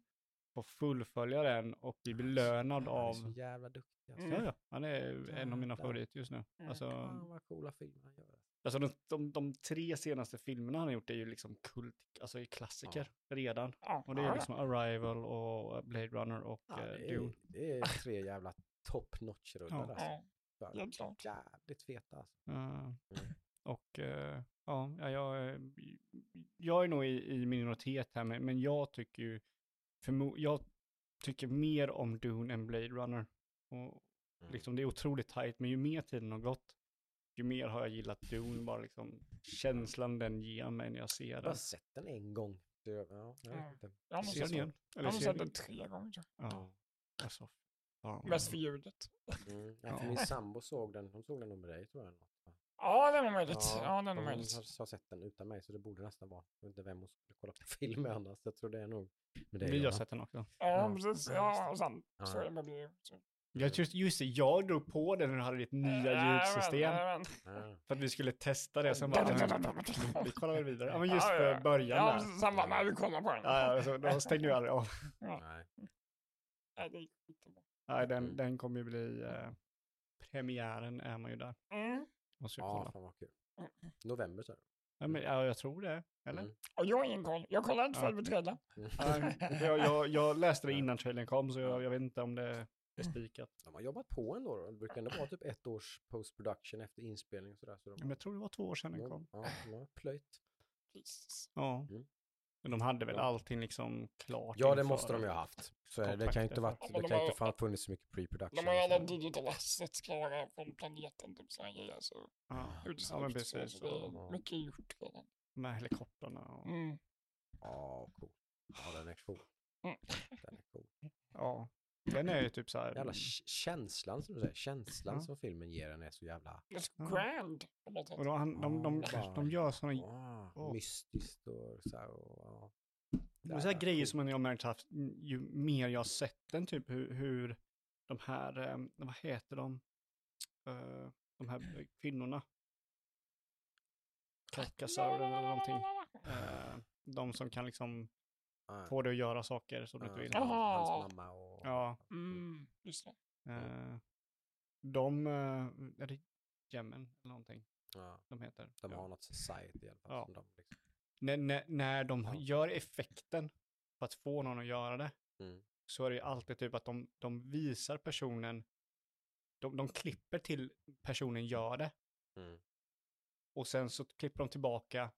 får fullfölja den och bli belönad Han är av... så jävla duktig. Alltså. Mm. Ja, ja, han är en av mina favoriter just nu. Mm. Alltså, Fan vad coola filmer han gör. alltså de, de, de tre senaste filmerna han har gjort är ju liksom kult, alltså är klassiker redan. Ja, Och det ja, är ja. liksom Arrival och Blade Runner och Ja, eh, det, Dune. är, det är tre jävla top notch rullar Ja. alltså. Ja. Jävligt feta alltså. Eh, Och eh, ja, ja, jag, jag är nog i, i minoritet här, men, men jag tycker ju, jag tycker mer om Dune än Blade Runner. Och Mm. liksom, det är otroligt tajt, men ju mer tiden har gått, ju mer har jag gillat Dune, bara liksom känslan den ger mig när jag ser Jag har den. sett den en gång. Ja, jag Ja. inte. Jag har sett den igen? den. Jag Eller har sett den? den tre gånger. Ja, alltså. Ja. Mest för ljudet. Mm. Ja, för min sambo såg den, hon såg den nog med dig tror jag. Ja, det är nog möjligt. Ja, det är nog och hon möjligt. har, har sett den utan mig så det borde nästan vara. Jag vet inte vem hon skulle kolla på film med annars. Jag tror det är nog med dig. Vi har sett den också. Ja, Ja. precis. Ja, Ja, och sen Ja. så är det med. Jag, just, just det, jag drog på den när du hade ditt nya Jajamän, ljudsystem. Ja. För att vi skulle testa det, sen bara, vi kollar väl vidare. Ja men just Ja, för ja. början Ja, där. sen bara, nej, vi kollar på den. Ja, ja, så då stängde vi aldrig av. Nej. Nej, det är skitbra. Nej, den, Mm. den kommer ju bli, eh, premiären är man ju där. Mm. Måste jag Ja, kolla. fan vad kul. November så. Ja, men, ja, jag tror det, eller? Mm. Och jag har ingen koll. Jag kollar inte Ja. själv på trailern. Jag, jag, jag läste det innan trailern kom, så jag, jag vet inte om det är spikat. De har jobbat på ändå. då. Det brukar ändå vara typ ett års post-production efter inspelning och sådär. Så de, Men jag tror det var två år sedan den de, kom. ja, de har plöjt. Jesus. Ja. Mm. Men de hade väl Ja. allting liksom klart Ja, det måste de ju ha haft. Så det, kan ju inte varit, för- det Ja, kan inte ha funnits så mycket pre-production. De har ju alla digital assets klara från planeten. Typ sådana grejer. Så Ja, hur det ser ja men ut så, precis. så det Ja. är mycket gjort redan. Med helikoptrarna och... Mm. Ja, cool. Ja, den är cool. Mm. Den är cool. Ja. Den är ju typ så här... Jävla k- känslan som du säger, känslan Ja. som filmen ger den är så jävla Det är så Ja. grand sätt. Och de, han- de, de, Ja, de, gör sådana ah, Åh. mystiskt och så här. Och, ja. Det är så här grejer som jag har märkt haft mm, ju mer jag har sett den, typ hur, hur de här, eh, vad heter de, Eh, de här kvinnorna, Karkasauren eller någonting, Eh, de som kan liksom Ja, få dig att göra saker som du ja, inte vill. Hans mamma och... Ja. Mm, just det. Eh, de, eh, är det Jemen eller någonting Ja, de heter? de Ja. har något society i alla fall. Ja. Som de liksom. När, när, när de Ja. gör effekten för att få någon att göra det, mm. så är det ju alltid typ att de, de visar personen, de, de klipper till personen gör det Mm. och sen så klipper de tillbaka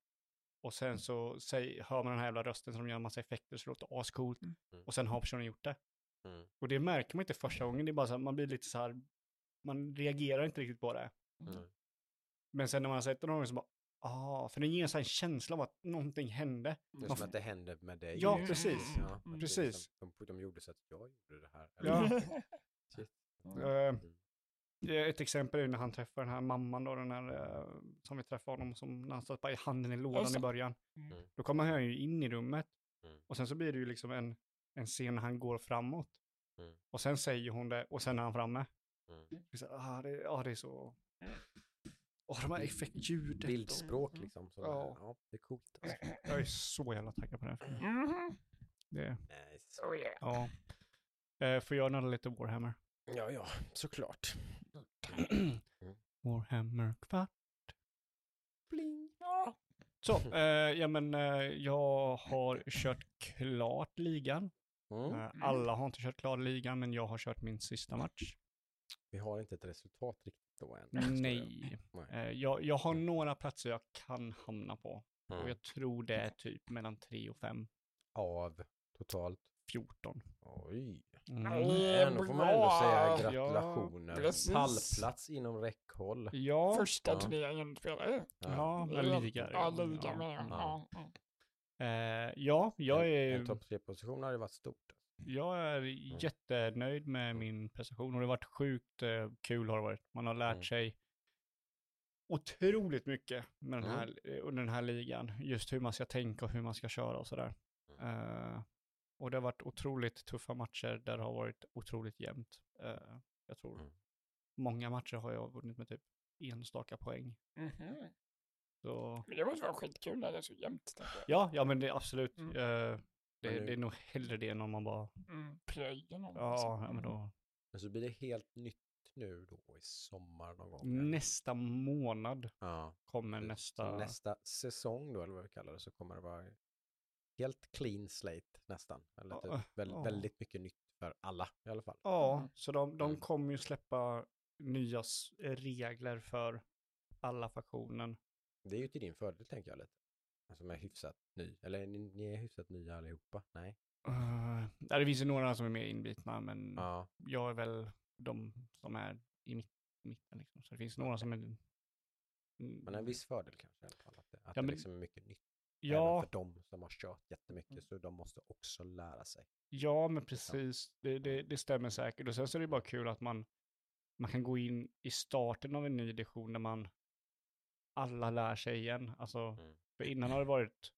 och sen så säg, hör man den här jävla rösten som gör en massa effekter så det låter ascoolt. Mm. Och sen har personen gjort det. Mm. Och det märker man inte första gången, det är bara så här, man blir lite så här, man reagerar inte riktigt på det. Mm. Men sen när man har sett det någon gång så bara, ah, för den ger en sån här känsla av att någonting hände. Det är Man som att det händer med dig. Ja, Mm. precis. Ja, det Precis. liksom- De, de gjorde så att jag gjorde det här. Ja. Shit. Eh, ett exempel är när han träffar den här mamman då, den här eh, som vi träffade honom, som när han bara i handen i lådan i början. Mm. Då kommer han ju in i rummet Mm. och sen så blir det ju liksom en, en scen när han går framåt. Mm. Och sen säger hon det och sen är han framme. Mm. Är så, ah, det, ah, det är så... Åh, de här effektljudet. Bildspråk liksom. Så Ja. ja. det är coolt. Alltså. Jag är så jävla taggad på den här filmen. Mhm. Det, Nice. Oh yeah. ja. Eh, får jag nöda lite Warhammer? Ja, ja, såklart. Warhammer kvart. Ja. Så, eh, ja men eh, jag har kört klart ligan. Mm. Eh, alla har inte kört klart ligan, men jag har kört min sista match. Vi har inte ett resultat riktigt då än. jag. Nej. Nej. Eh, jag, jag har några platser jag kan hamna på. Och Mm. jag tror det är typ mellan 3 och 5. Av totalt. 14. Oj. Mm. Ändå får man ändå säga gratulationer. precis. Pallplats inom räckhåll. Ja, Första Ja. turneringen spelare. ja, Ja, liga. Ja, menar jag. Ja. Ja. Eh, ja, jag En, en är, topp tre-position hade varit stort. jag är jättenöjd med min prestation och det har varit sjukt eh, kul har det varit. Man har lärt Mm. sig otroligt mycket med den Mm. här, eh, under den här ligan. Just hur man ska tänka och hur man ska köra och sådär. Eh, och det har varit otroligt tuffa matcher där det har varit otroligt jämnt. Eh, jag tror Mm. många matcher har jag vunnit med typ enstaka poäng. Mhm. Så Men det måste vara skitkul när det är så jämnt. ja, ja men det är absolut. Mm. eh, det, nu- det är nog hellre det än om man bara, Mm. Plöjer någon. ja, liksom. ja men då, Men så blir det helt nytt nu då i sommar någon gång. nästa månad Ja. kommer Så nästa, nästa säsong då, eller vad vi kallar det, så kommer det vara helt clean slate nästan. Eller typ Ja, väl, ja. väldigt mycket nytt för alla i alla fall. ja, Mm. så de, de Mm. kommer ju släppa nya s- regler för alla faktionen. Det är ju till din fördel tänker jag lite. Alltså med hyfsat ny. Eller ni, ni är hyfsat nya allihopa? Nej. Uh, det finns ju några som är mer inbitna, men Ja. jag är väl de som är i mitt, mitten. Liksom. Så det finns några som är... Mm, Men en viss fördel kanske i alla fall. Att det, att Ja, det men- liksom är mycket nytt. Ja, Även för de som har kört jättemycket. Så de måste också lära sig. ja, men precis. Det, det, det stämmer säkert. Och sen så är det bara kul att man, man kan gå in i starten av en ny edition där man alla lär sig igen. Alltså, Mm. för innan har det varit,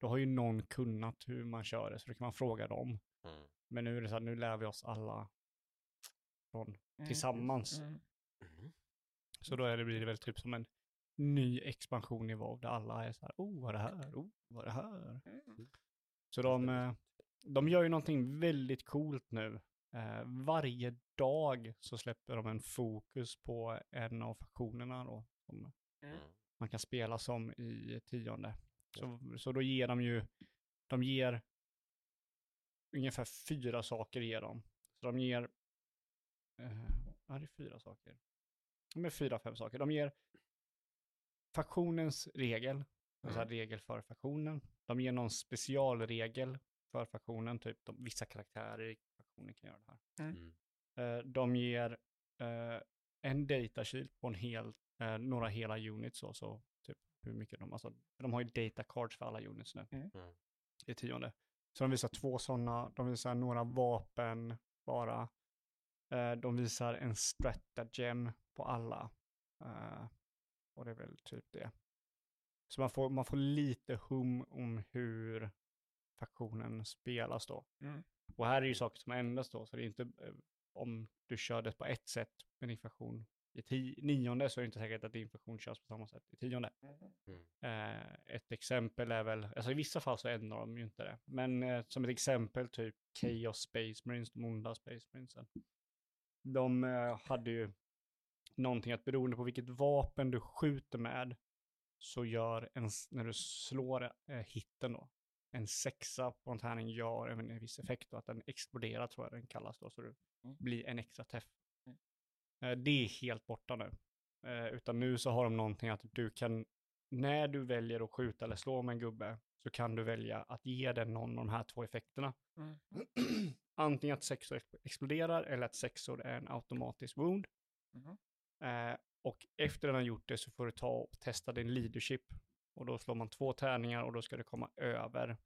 då har ju någon kunnat hur man kör det, så då kan man fråga dem. Mm. Men nu är det så att nu lär vi oss alla från Mm. tillsammans. Mm. Mhm. Så då är det, blir det väl typ som en ny expansion i WoW där alla är så här, oh vad är det här, oh vad är det här. Mm. Så de, eh, de gör ju någonting väldigt coolt nu. Eh, varje dag så släpper de en fokus på en av faktionerna då, som Mm. man kan spela som i tionde. Så, så då ger de ju, de ger ungefär fyra saker ger de. Så de ger, eh, ja det är fyra saker. De är fyra, fem saker. De ger faktionens regel, alltså Mm. regel för faktionen. De ger någon specialregel för faktionen, typ de, vissa karaktärer i faktionen kan göra det här. Mm. Eh, de ger eh, en data shield på en hel, eh, några hela units, så, så typ hur mycket de, alltså, de har ju data cards för alla units nu Mm. Mm. i tionde. Så de visar två sådana, de visar några vapen bara. Eh, de visar en stratagem på alla. Eh, och det är väl typ det. Så man får, man får lite hum om hur faktionen spelas då. Mm. Och här är ju saker som ändras då, så det är inte eh, om du kör det på ett sätt med din faktion i ti- nionde så är det inte säkert att din faktion körs på samma sätt i tionde. Mm. Eh, ett exempel är väl, alltså i vissa fall så ändrar de ju inte det, men eh, som ett exempel typ Chaos Space Marines, de onda Space Marinesen. De eh, hade ju någonting att beroende på vilket vapen du skjuter med så gör en, när du slår eh, hitten då, en sexa på en tärning gör en viss effekt då, att den exploderar tror jag den kallas då, så det Mm. blir en extra träff. Mm. Eh, det är helt borta nu. Eh, utan nu så har de någonting att du kan när du väljer att skjuta eller slå med en gubbe så kan du välja att ge den någon av de här två effekterna. Mm. Antingen att sexor ex- exploderar eller att sexor är en automatisk wound. Mhm. Eh, och efter den har gjort det så får du ta och testa din leadership. Och då slår man två tärningar och då ska det komma över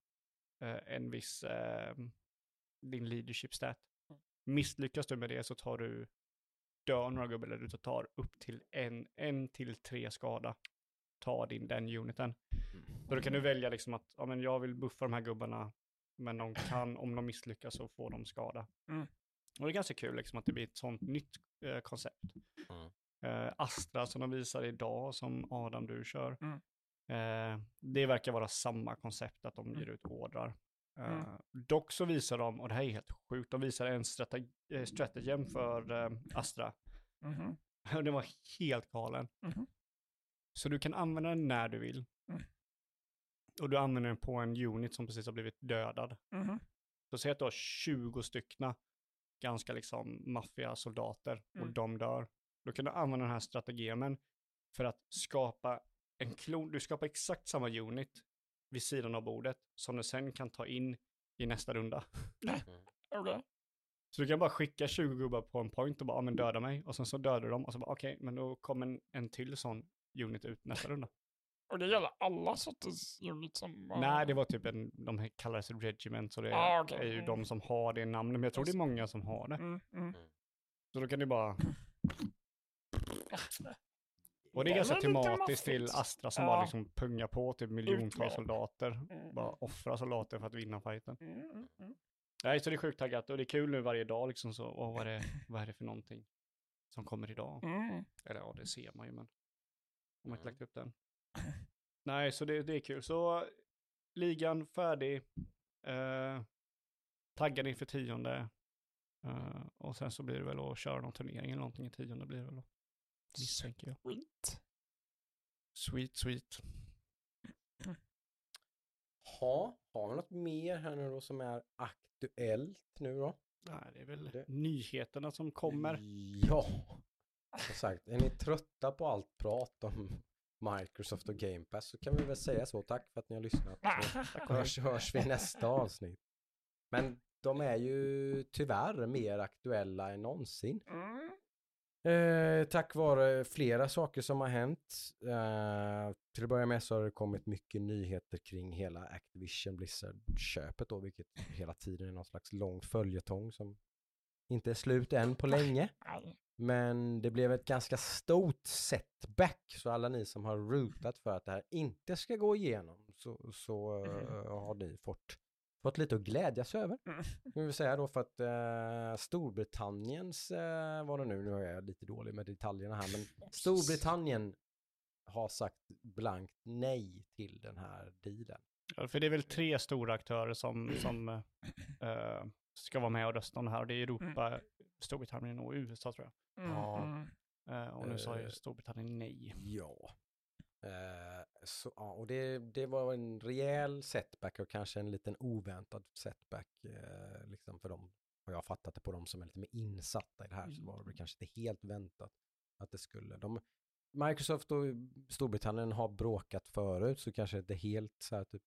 eh, en viss, eh, din leadership stat. Misslyckas du med det så tar du, dör några gubbar eller du tar upp till en, en till tre skada. Ta din den uniten. Så då kan du välja liksom att, ja men jag vill buffa de här gubbarna, men de kan, om de misslyckas så får de skada. Mm. Och det är ganska kul liksom att det blir ett sånt nytt eh, koncept. Mm. Eh, Astra som de visar idag, som Adam du kör. Mm. Eh, det verkar vara samma koncept, att de ger Mm. ut ordrar. Eh, Mm. Dock så visar de, och det här är helt sjukt, de visar en eh, strategem för eh, Astra. Mhm. Och den var helt galen. Mhm. Så du kan använda den när du vill. Mm. Och du använder den på en unit som precis har blivit dödad. Mhm. Så säg att du har 20 styckna ganska liksom maffiga soldater och Mm. de dör. Då kan du använda den här strategemen för att skapa en klon. Du skapar exakt samma unit vid sidan av bordet som du sen kan ta in i nästa runda. Okej. Så du kan bara skicka 20 gubbar på en point och bara, ja men döda mig. Och sen så dödar dem och så bara, okej, men då kommer en, en till sån unit ut nästa runda. Och det gäller alla sorters units som... bara- Nej, det var typ en, de kallas regiment, så det Ah, okej. är ju Mm. de som har det namnet. Men jag tror det är många som har det. Mm, mm. Så då kan du bara... Och det är ganska tematiskt till. Astra som Ja. bara liksom pungar på typ miljontals soldater. Mm. Bara offra soldater för att vinna fighten. Mm, mm, mm. Nej, så det är sjukt taggat och det är kul nu varje dag liksom så. Åh, vad, är det, vad är det för någonting som kommer idag? Mm. Eller ja, det ser man ju men. Om man inte Mm. lagt upp den. Nej, så det, det är kul. Så ligan färdig. Eh, taggad inför tionde. Eh, och sen så blir det väl att köra någon turnering eller någonting i tionde blir det väl då. Misstänker jag. Skit. Sweet, sweet. Ha, har vi något mer här nu då som är aktuellt nu då? Nej, det är väl Det- nyheterna som kommer. Ja, som sagt, är ni trötta på allt prat om Microsoft och Game Pass så kan vi väl säga så. Tack för att ni har lyssnat. Så hörs, hörs vi i nästa avsnitt. Men de är ju tyvärr mer aktuella än någonsin. Mm. Eh, tack vare flera saker som har hänt. Eh, till att börja med så har det kommit mycket nyheter kring hela Activision Blizzard-köpet då, vilket hela tiden är någon slags lång följetong som inte är slut än på länge. Men det blev ett ganska stort setback, så alla ni som har rootat för att det här inte ska gå igenom så, så eh, har ni fått, fått lite att glädjas över. Mm. Jag vill säga då för att eh, Storbritanniens, eh, var det nu, nu är jag lite dålig med detaljerna här, men Storbritannien har sagt blankt nej till den här dealen. Ja, för det är väl tre stora aktörer som, som eh, ska vara med och rösta om det här. Och det är Europa, Storbritannien och USA tror jag. Mm. Ja. Mm. Eh, och nu sa ju Eh. Storbritannien nej. Ja. Eh, så, ja, och det, det var en rejäl setback och kanske en liten oväntad setback eh, liksom för dem. Och jag har fattat det på dem som är lite mer insatta i det här så var det kanske inte helt väntat att det skulle. De, Microsoft och Storbritannien har bråkat förut så kanske inte helt så här typ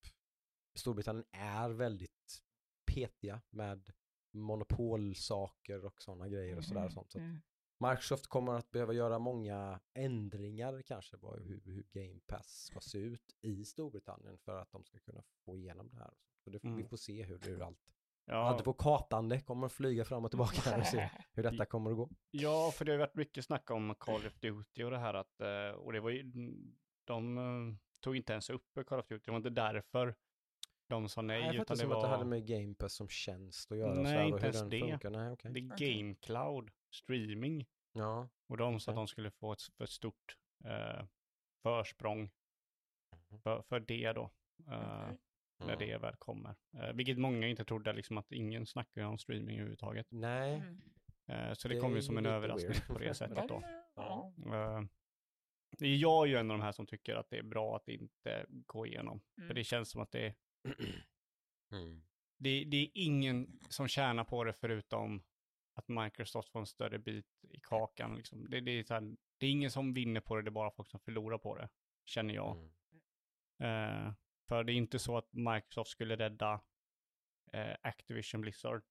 Storbritannien är väldigt petiga med monopolsaker och sådana grejer och sådär. och sånt. Så Mm. Microsoft kommer att behöva göra många ändringar kanske på hur, hur Game Pass ska se ut i Storbritannien för att de ska kunna få igenom det här. Så det, Vi Mm. får se hur, hur allt Ja, advokatande kommer att flyga fram och tillbaka här och se hur detta kommer att gå. ja, för det har varit mycket snack om Call of Duty och det här att, eh, och det var ju, de eh, tog inte ens upp Call of Duty, det var inte därför de sa nej, Nej, jag utan det som att det hade var, med Game Pass som tjänst att göra. Nej, inte hur ens den det. Funkar. Nej, okej. det är Okej. Game Cloud streaming. Ja. Och de sa att Okej. de skulle få ett, för stort eh, försprång Mhm. för, för det då. eh, Okej. När Mm. det väl kommer. Eh, vilket många inte trodde, liksom att ingen snackar om streaming överhuvudtaget. Nej, Mm. Eh, så det, Det kom ju är som en överraskning weird. på det sättet då. Ja. Eh, jag är ju en av de här som tycker att det är bra att det inte går igenom. För Mm. det känns som att det, mm. det, det är ingen som tjänar på det förutom att Microsoft får en större bit i kakan. Liksom. Det, det, är här, det är ingen som vinner på det, det är bara folk som förlorar på det, känner jag. Mm. Eh, för det är inte så att Microsoft skulle rädda eh, Activision Blizzard.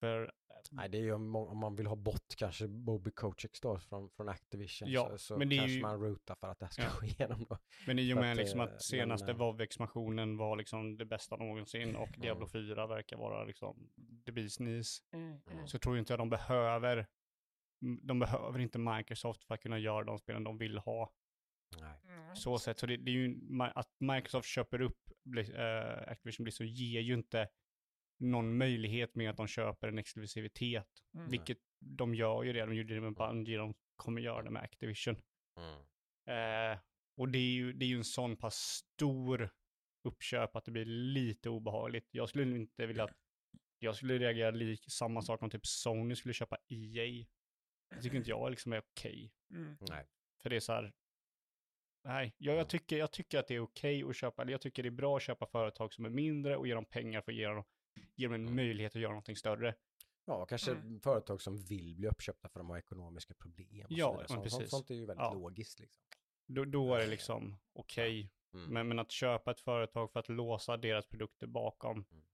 För Nej, det är ju om, om man vill ha bort kanske Bobby Kotick då från, från Activision Ja, så, så men det kanske ju- man rootar för att det här ska Ja. gå igenom då. Men i och med att, liksom att senaste men, eh, WoW-expansionen var liksom det bästa någonsin och Diablo Mm. 4 verkar vara liksom the bee's knees. Mm, mm. Så tror inte jag de behöver, de behöver inte Microsoft för att kunna göra de spelen de vill ha. Nej. Mm. Så sätt, så det, det är ju, att Microsoft köper upp eh, Activision Blizzard ger ju inte någon möjlighet med att de köper en exklusivitet. Mm. Vilket de gör ju det, de gjorde det med Bungie, de kommer göra det med Activision. Mm. Eh, och det är, ju, det är ju en sån pass stor uppköp att det blir lite obehagligt. Jag skulle inte vilja, jag skulle reagera lik samma sak om typ Sony skulle köpa EA. Det tycker inte jag liksom är okej. Mm. Nej. För det är så här, nej, jag, jag, tycker, jag tycker att det är okej att köpa, eller jag tycker det är bra att köpa företag som är mindre och ge dem pengar för att ge dem, ge dem en Mm. möjlighet att göra någonting större. Ja, kanske Mm. företag som vill bli uppköpta för de har ekonomiska problem. Och Ja, så men sånt, sånt, precis. sånt är ju väldigt Ja. logiskt. Liksom. Då, då är det liksom okej. Mm. Men, men att köpa ett företag för att låsa deras produkter bakom Mm.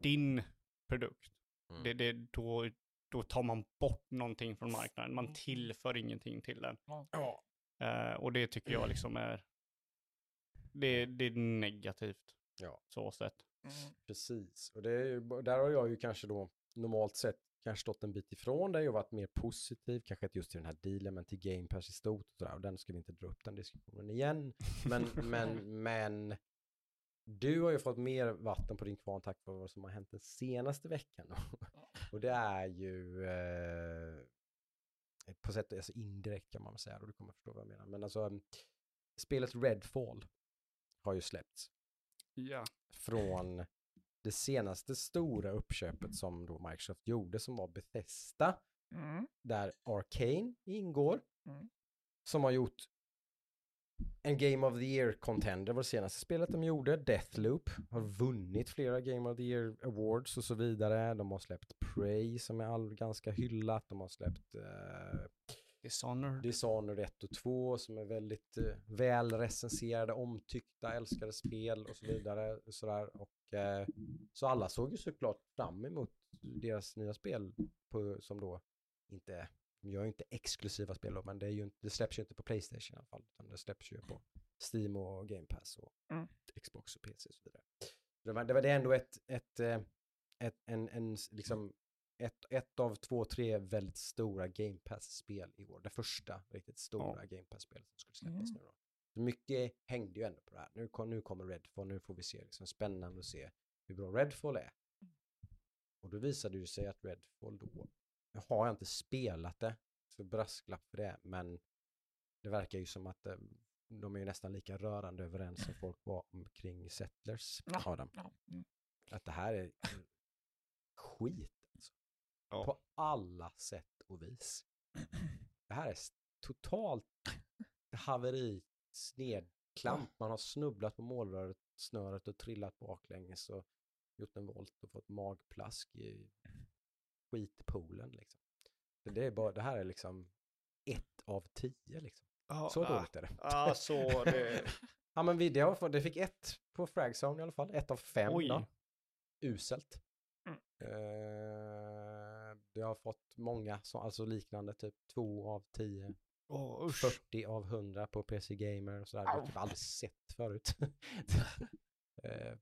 din produkt, Mm. det, det, då, då tar man bort någonting från marknaden. Man Mm. tillför ingenting till den. Ja. Eh, och det tycker jag liksom är, det, det är negativt. Ja. Så sett. Mm. Precis, och det är där har jag ju kanske då normalt sett kanske stått en bit ifrån dig och varit mer positiv, kanske inte just till den här dealen men till Game Pass i stort och sådär. Och den ska vi inte dra upp den diskussionen igen. Men, men, men du har ju fått mer vatten på din kvarn tack vare vad som har hänt den senaste veckan. och det är ju eh, på sätt alltså indirekt kan man väl säga och du kommer förstå vad jag menar. Men alltså spelet Redfall har ju släppts Ja. Från det senaste stora uppköpet som då Microsoft gjorde som var Bethesda Mm. där Arcane ingår Mm. som har gjort en Game of the Year contender var det senaste spelet de gjorde. Deathloop har vunnit flera Game of the Year awards och så vidare. De har släppt Prey som är all, ganska hyllat. De har släppt eh, Dishonored. Dishonored 1 och 2 som är väldigt eh, väl recenserade, omtyckta, älskade spel och så vidare. Sådär. Och, eh, så alla såg ju såklart fram emot deras nya spel på, som då inte, de gör ju inte exklusiva spel då, men det, är ju, inte- det släpps ju inte på Playstation i alla fall, utan det släpps ju på Steam och Game Pass och Mm. Xbox och PC och så vidare. Det var, det var det ändå ett, ett, eh, ett, en, en, liksom, ett, ett av två, tre väldigt stora Game Pass-spel i år. Det första riktigt stora Game Pass-spelet som skulle släppas Mm. nu då. Så mycket hängde ju ändå på det här. Nu, kom, nu kommer Redfall, nu får vi se, liksom spännande att se hur bra Redfall är. Och då visade det sig att Redfall då, nu har jag inte spelat det, så brasklapp för det, men det verkar ju som att eh, de är ju nästan lika rörande överens som folk var omkring Settlers, Ja. Adam. Ja. Mm. Att det här är skit. Ja. På alla sätt och vis. Det här är totalt haveri, snedklamp. Man har snubblat på målröret, snöret och trillat baklänges och gjort en volt och fått magplask i skitpoolen liksom. Så det, är bara, det här är liksom ett av tio liksom. Så dåligt är det. Ja, så det... Ja men vi, det, har, det fick ett på Fragzone i alla fall, ett av fem. Uselt. Mm. Eh, det har fått många, som, alltså liknande, typ två av tio, usch. 40 av 100 på PC Gamer och sådär. Det har jag typ aldrig sett förut. eh,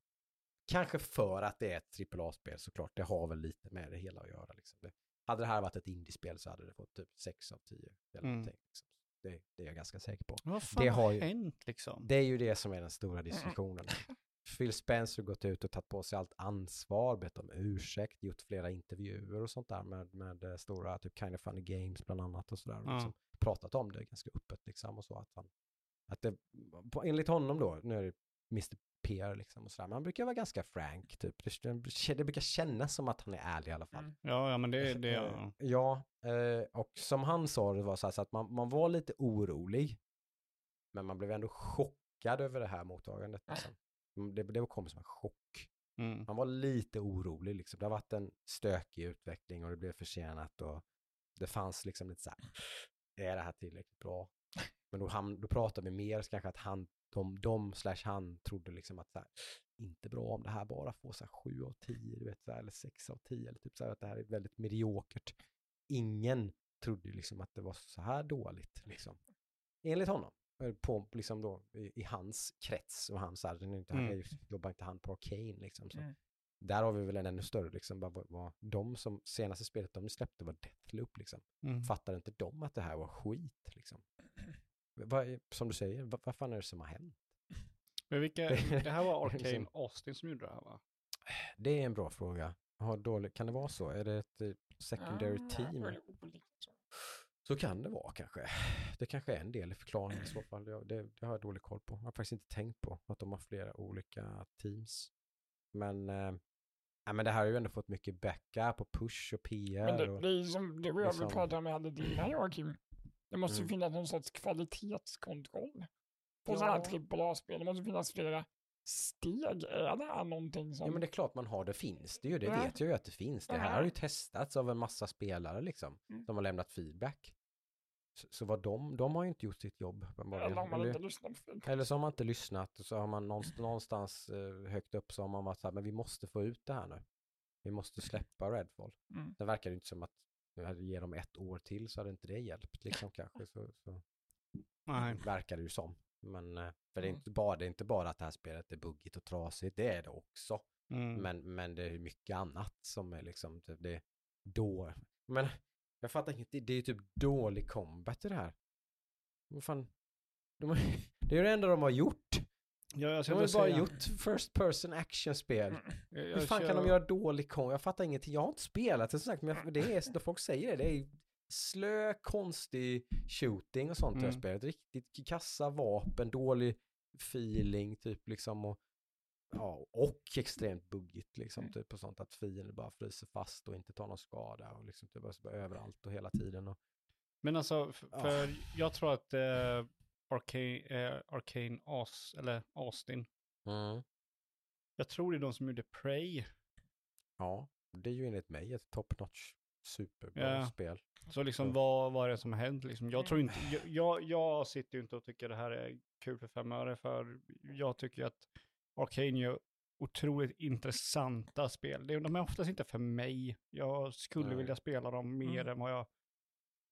kanske för att det är ett AAA-spel såklart, det har väl lite med det hela att göra. Liksom. Det, hade det här varit ett indiespel så hade det fått typ 6 av 10. Eller Mm. liksom. det, det är jag ganska säker på. Vad fan det har har ju- hänt liksom? Det är ju det som är den stora diskussionen. Phil Spencer gått ut och tagit på sig allt ansvar, bett om ursäkt, gjort flera intervjuer och sånt där med, med eh, stora, typ Kind of Funny Games bland annat och sådär. Ja. Liksom, pratat om det ganska öppet liksom och så att han, att det, på, enligt honom då, nu är det Mr. PR liksom och sådär, men han brukar vara ganska frank typ. Det, det brukar kännas som att han är ärlig i alla fall. Mm. Ja, ja men det, det Eh, Ja, eh, och som han sa det var så, här, så att man, man var lite orolig. Men man blev ändå chockad över det här mottagandet. Liksom. Mm, Det, det kom som en chock. mm. Man var lite orolig liksom. Det har varit en stökig utveckling och det blev försenat och det fanns liksom lite så här, är det här tillräckligt bra? Men då, ham- då pratar vi mer kanske att han, de, de slash han trodde liksom att så här, inte bra om det här bara får så här 7 av 10, du vet, så här, eller 6 av 10, eller typ så här att det här är väldigt mediokert. Ingen trodde liksom att det var så här dåligt, liksom. Enligt honom. Eh, På, liksom då, i, i hans krets och hans, inte, Mm. mm. jobbar inte han på Arcane liksom. Så. Mm. Där har vi väl en ännu större, liksom, vad, vad, vad, de som senaste spelet de släppte var Deathloop liksom. Mm. Fattar inte de att det här var skit liksom? Vad, är- som du säger, vad, vad fan är det som har hänt? Men vilka, det här var Liksom- Arcane Austin som gjorde det här va? Det är en bra fråga. Har dålig, kan det vara så? Är det ett eh, secondary Ah, team? väl olikt så. Kan det vara kanske. Det kanske är en del i förklaringen i så fall. Jag- Det, det har jag dålig koll på. Jag har faktiskt inte tänkt på att de har flera olika teams. Men, eh, ja, men det här har ju ändå fått mycket backup och push och PR. Men det, och, det är som du och jag liksom- pratade hade dina Joakim. Det måste Mm. finnas någon sorts kvalitetskontroll. På Ja. sådana här AAA-spel, det måste finnas flera steg. Är det här någonting som... ja men det är klart man har, det finns det ju. Det Ja. vet jag ju att det finns. Det här Ja. har ju testats av en massa spelare liksom. Mm. Som har lämnat feedback. Så, så vad de, de har ju inte gjort sitt jobb. uppenbarligen. eller man Eller-. Eller så har man inte lyssnat och så har man någonstans, någonstans eh, högt upp så har man varit så här, men vi måste få ut det här nu. Vi måste släppa Redfall. Mm. Det verkar ju inte som att nu hade ge dem ett år till så hade inte det hjälpt liksom kanske. Så, så Nej. verkar det ju som. Men eh, för det är, Mm. inte bara, det är inte bara att det här spelet är buggigt och trasigt, det är det också. Mm. Men, men det är mycket annat som är liksom, typ det är då. Men jag fattar inte, det är ju typ dålig combat i det här. Vad fan, de det är ju det enda de har gjort. Ja, jag De har ju bara säga. gjort first person action-spel. Hur fan kan kör- de göra dålig kom? Jag fattar ingenting. Jag har inte spelat det som sagt, men jag, det är, folk säger det, det är slö, konstig shooting och sånt i det Mm. spelet. Riktigt kassa vapen, dålig feeling typ liksom och ja, och extremt buggigt liksom Mm. typ och sånt att fienden bara fryser fast och inte tar någon skada och liksom typ bara så bara överallt och hela tiden och Men alltså, f- Ja. för jag tror att eh, Arcane, eh, Arcane As, eller Austin, jag tror det är de som gjorde Prey. ja, det är ju enligt mig ett top notch superbra Ja. spel. Så liksom Så. vad, vad är det som har hänt liksom? Jag tror inte, jag, jag, sitter ju inte och tycker det här är kul för fem öre för jag tycker att Arcane gör otroligt intressanta spel. De är oftast inte för mig. Jag skulle Nej. vilja spela dem mer Mm. än vad jag,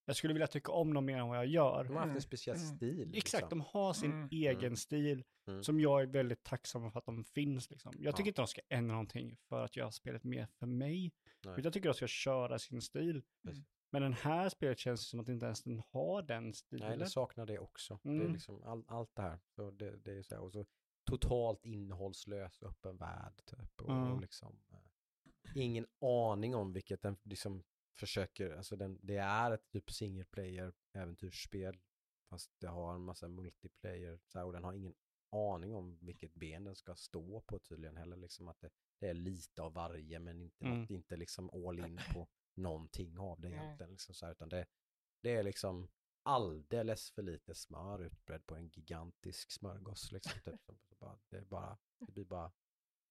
jag skulle vilja tycka om dem mer än vad jag gör. De har haft en Mm. speciell Mm. stil. Exakt, liksom. de har sin Mm. egen Mm. stil Mm. som jag är väldigt tacksam för att de finns. Liksom. Jag tycker Ja. inte de ska ändra någonting för att göra spelet mer för mig. Nej. Utan jag tycker de ska köra sin stil. Precis. Men den här spelet känns som att inte ens den har den stilen. Nej, det saknar det också. Det är liksom all, allt det här. Så det, det är så här, och så totalt innehållslös öppen värld typ. Och, och liksom eh, ingen aning om vilket den liksom försöker, alltså den, det är ett typ single player äventyrsspel. Fast det har en massa multiplayer så här, och den har ingen aning om vilket ben den ska stå på tydligen heller. Liksom att det, det är lite av varje men inte, Mm. något, inte liksom all in på någonting av det egentligen. Liksom så här, utan det, det är liksom alldeles för lite smör utbredd på en gigantisk smörgås. Liksom, typ. Det, är bara, det blir bara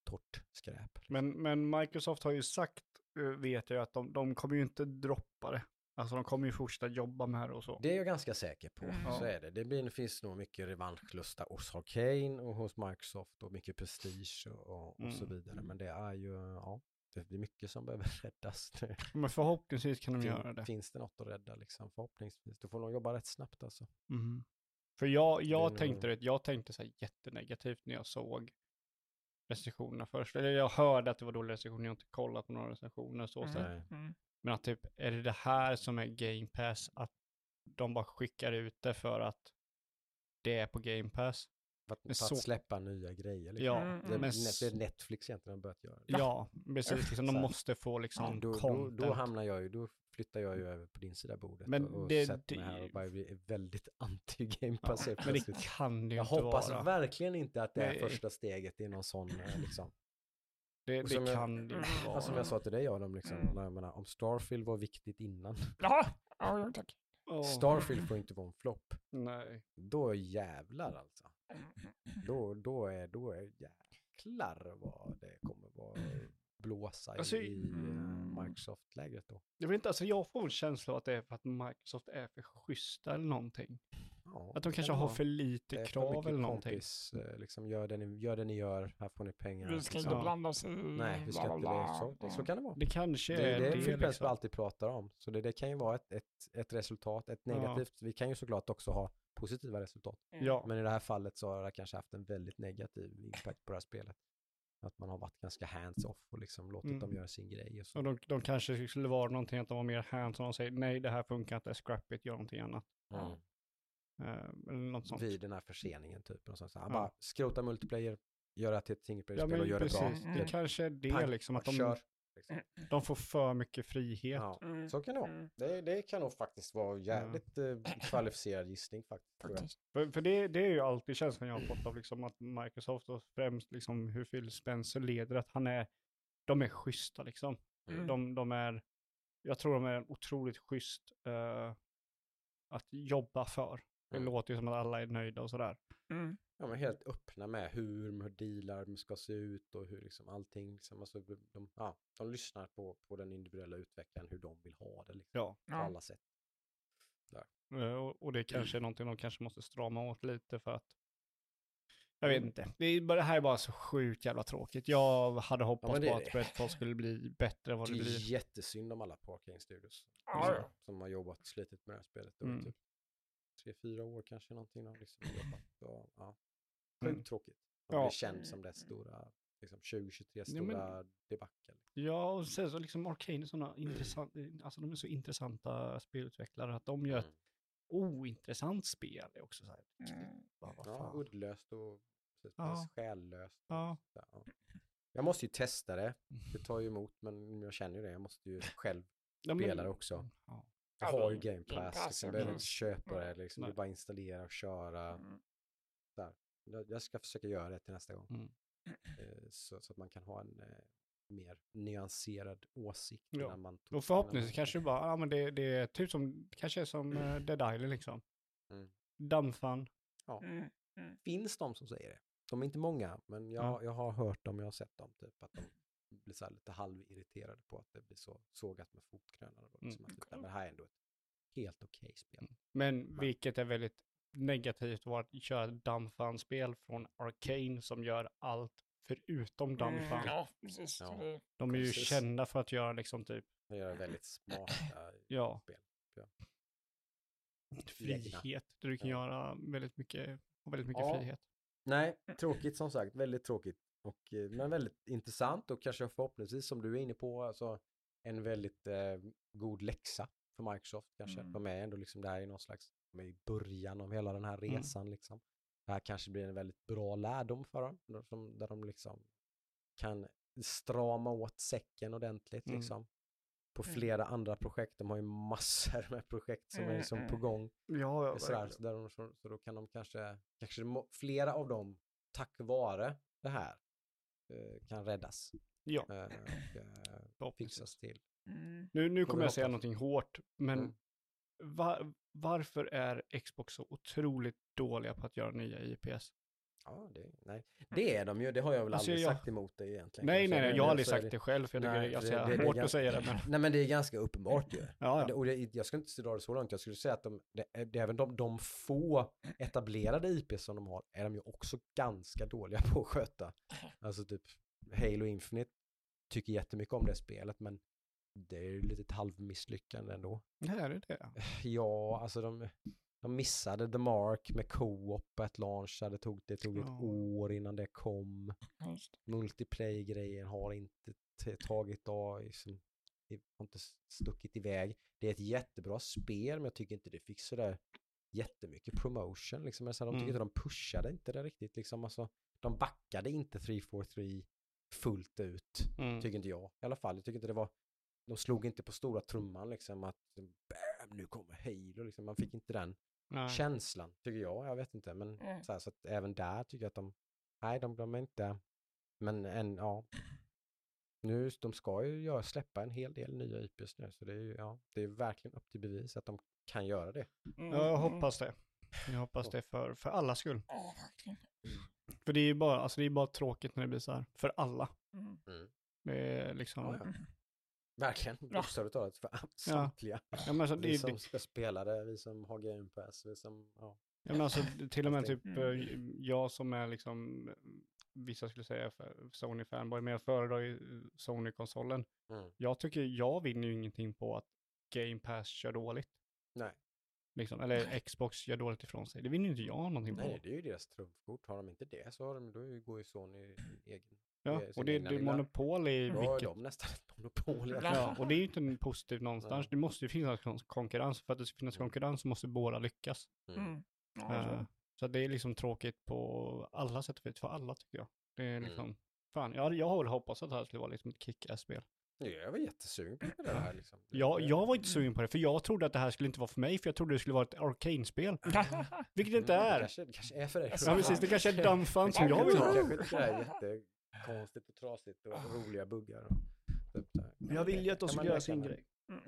torrt skräp. liksom. Men, men Microsoft har ju sagt, vet jag, att de, de kommer ju inte droppa det. Alltså de kommer ju fortsätta jobba med det och så. Det är jag ganska säker på. Mm. Så Ja. är det. Det blir, finns nog mycket revanschlusta hos Arcane och hos Microsoft och mycket prestige och, och, och så Mm. vidare. Men det är ju, ja, det blir mycket som behöver räddas. Men förhoppningsvis kan de göra fin, det. finns det något att rädda liksom? Förhoppningsvis. Då får de jobba rätt snabbt alltså. Mhm. För jag, jag Det är nog- tänkte det, jag tänkte så här jättenegativt när jag såg recensionerna först. Eller jag hörde att det var dåliga recensioner, jag har inte kollat på några recensioner så. så. Nej. Mm. Men att typ, är det det här som är Game Pass? Att de bara skickar ut det för att det är på Game Pass? För att, för att så- släppa nya grejer. Liksom. Ja, Mm, Det, mm. men det är Netflix egentligen har börjat göra det. ja, precis. Liksom, Så de måste få liksom då, då, content. då hamnar jag ju, då flyttar jag ju över på din sida bordet Men och, och det- sätter mig här och bara blir väldigt anti-game pass helt men det kan det ju Jag inte hoppas vara. verkligen inte att det är första steget i någon sån eh, liksom. Det, det som jag- kan det inte Mm. vara. Alltså, som jag sa till dig Adam, liksom, Mm. jag menar, om Starfield var viktigt innan, ja, jo, tack. Starfield får inte vara en flopp. Nej. Då jävlar alltså. Då, då är, då är jäklar vad det kommer vara blåsa Alltså, i eh, mm. Microsoft-lägret då. Jag vet inte, alltså jag får en känsla av att det är för att Microsoft är för schyssta eller någonting. Ja, Att de det kanske kan det har för lite Det är för krav mycket eller någonting. Kompis, eh, liksom, gör, det ni, gör det ni gör, här får ni pengar. Vi ska liksom. inte Ja. blanda oss i Nej, vi ska bla, inte bla, det. Så, det, så kan det vara. Det kanske Det, är det är det. Phil Spencer liksom. alltid pratar om. Så det, det kan ju vara ett, ett, ett resultat, ett Ja. negativt. Vi kan ju såklart också ha positiva resultat. Ja, Men i det här fallet så har det kanske haft en väldigt negativ impact på det här spelet. Att man har varit ganska hands-off och liksom låtit Mm. dem göra sin grej. Och så. och de, de kanske skulle vara någonting att de var mer hands-on och säger nej det här funkar inte, scrap it, gör någonting annat. Mm. Eh, eller något sånt. Vid den här förseningen typ. Och så, så här, Ja. Bara skrota multiplayer, göra det till ett single Ja player-spel och men gör det bra. det kanske är det Pang, liksom, att de, kör. Liksom. de får för mycket frihet. Ja, Mm. så kan det vara. Mm. Det, det kan nog faktiskt vara jävligt eh, kvalificerad gissning faktiskt. tror jag. Faktiskt. För, för det, det är ju alltid känslan jag har fått av liksom att Microsoft och främst liksom hur Phil Spencer leder, att han är, de är schyssta liksom. Mm. De, de är, jag tror de är en otroligt schysst eh, att jobba för. Det Mm. låter ju som att alla är nöjda och sådär. Ja, men helt öppna med hur, hur dealar ska se ut och hur liksom allting, liksom, alltså, de, ja, de lyssnar på, på den individuella utvecklaren, hur de vill ha det liksom, Ja. på Ja. alla sätt. Eh, Och, och det kanske är någonting de kanske måste strama åt lite för att jag vet Mm. inte. Det, är bara, det här är bara så sjukt jävla tråkigt. Jag hade hoppats men det på är att det. Redfall skulle bli bättre än vad Det det är blir. jättesynd om alla Parking Studios Ja, som, ja. som har jobbat slitit med det här spelet. Mm. typ tre, fyra år kanske någonting. Liksom jobbat. Och, ja. Mm. Sjukt tråkigt. Och Ja. blir känd som det stora, liksom 2023 Ja, men- stora debacle. Ja, och sen så liksom Arcane är sådana intressant, alltså de är så intressanta spelutvecklare att de gör ett Mm. ointressant spel. Det är också så här, Mm. bara, vad Ja, uddlöst och precis, Ja. själlöst. och Ja. ja. Jag måste ju testa det. Det tar ju emot, men jag känner ju det. Jag måste ju själv Ja, men- spela det också. Ja. Jag Ja, har ju Game Pass, Pass, liksom. ja, jag behöver mm. inte köpa det. Liksom. Det är bara installera och köra. Mm. Jag, ska försöka göra det till nästa gång. Mm. Eh, så, så att man kan ha en eh, mer nyanserad åsikt. Ja. När man Och förhoppningsvis kanske det bara, ja men det, det är typ som, kanske är som uh, Dead Island liksom. Mm. Dammfan. Mm. finns de som säger det. De är inte många, men jag, Ja. jag har hört dem, jag har sett dem, typ att de blir så här lite halvirriterade på att det blir så sågat med fotknölarna. då, Liksom, Mm. att, men det här är ändå ett helt okej spel. Men vilket är väldigt negativt var att köra ett Dammfan-spel från Arcane som gör allt förutom Dammfan. Mm. Ja, precis. Ja. De är ju precis. kända för att göra liksom typ, De gör väldigt smarta ja, spel. Ja. frihet. Där du kan Ja. göra väldigt mycket, väldigt mycket Ja. frihet. Nej, tråkigt som sagt, väldigt tråkigt. Och, eh, men väldigt intressant och kanske förhoppningsvis som du är inne på, alltså, en väldigt eh, god läxa för Microsoft kanske. Mm. De är ändå liksom där i någon slags, är i början av hela den här Mm. resan liksom. Det här kanske blir en väldigt bra lärdom för dem, där de, där de liksom kan strama åt säcken ordentligt Mm. liksom. På Mm. flera andra projekt, de har ju massor med projekt som är Mm, liksom på mm. gång. Ja, Sådär, så, där de, så, så då kan de kanske, kanske må- flera av dem, tack vare det här, eh, kan räddas. Ja, eh, och eh, förhoppningsvis. fixas till. Mm. Nu, nu kommer jag säga någonting hårt, men Mm. Va- varför är Xbox så otroligt dåliga på att göra nya IPS? Ja, det, nej. det är de ju, det har jag väl Alltså, aldrig jag- sagt emot dig egentligen. Nej, nej, nej, jag har aldrig sagt det själv, för jag tycker Nej, det är för ganska det- det hårt att säga det. Men, Nej men det är ganska uppenbart ju. ja, ja. Och det, det, jag skulle inte dra det så långt, jag skulle säga att de, det, det, även de, de få etablerade IP som de har är de ju också ganska dåliga på att sköta. Alltså typ Halo Infinite tycker jättemycket om det spelet men det är ju lite halvmisslyckande ändå. Nej, är det det? Ja, alltså de, de missade The Mark med co-op at launch. Det tog, det tog ett Ja. år innan det kom. Just. Multiplayer-grejen har inte tagit av, liksom, det har inte stuckit iväg. Det är ett jättebra spel, men jag tycker inte det fick sådär jättemycket promotion. Liksom. Alltså, de tycker Mm. inte de pushade inte det riktigt. Liksom. Alltså, de backade inte 343 fullt ut, Mm. tycker inte jag. I alla fall, jag tycker inte det var, de slog inte på stora trumman liksom att bam, nu kommer Halo. Liksom. Man fick inte den Nej. känslan, tycker jag. Jag vet inte, men Mm. så, här, så att även där tycker jag att de, nej, de, de är inte, men en, ja. Nu, de ska ju göra, släppa en hel del nya IPs nu, så det är ju, ja, det är verkligen upp till bevis att de kan göra det. Mm. Jag Mm. hoppas det. Jag hoppas det för, för alla skull. Ja, verkligen. För det är ju bara, alltså det är bara tråkigt när det blir så här. För alla. Mm. Det är liksom, Ja, ja. Verkligen, bokstavligt talat för samtliga. ja men alltså det, vi är- som det, ska spela det, vi som har Game Pass, vi som, ja. Ja, men alltså till och med typ det- eh, jag som är liksom, eh, vissa skulle säga för Sony-fanboy, men jag föredrar ju Sony-konsolen. Mm. Jag tycker, jag vinner ju ingenting på att Game Pass kör dåligt. Nej. Liksom, eller Xbox gör dåligt ifrån sig. Det vinner ju inte jag någonting på. Nej, det är ju deras trumfkort. Har de inte det så har de, då går ju Sony egen. Ja, det är och det, det är monopol i vilket... de nästan ett monopol. Ja. Ja, och det är ju inte en positivt någonstans. Det måste ju finnas kon- konkurrens. För att det ska finnas Mm. konkurrens så måste båda lyckas. Mm. Mm. Ja, Eh, så. det är liksom tråkigt på alla sätt och vis, för alla tycker jag. Det är Mm. liksom, fan, jag, jag har väl hoppats att det här skulle vara liksom ett kick-ass-spel. Jag var jättesugen på det här liksom. Det- Jag, det- jag var inte sugen på det, för jag trodde att det här skulle inte vara för mig, för jag trodde det skulle vara ett arcane-spel. Vilket det inte Mm, är. kanske, det kanske är för dig. Ja, precis. Det kanske är dumb fun som jag vill ha. Kanske inte det här jättekonstigt och trasigt och roliga buggar. Och, typ så här. Men jag vill ju att de ska göra sin grej.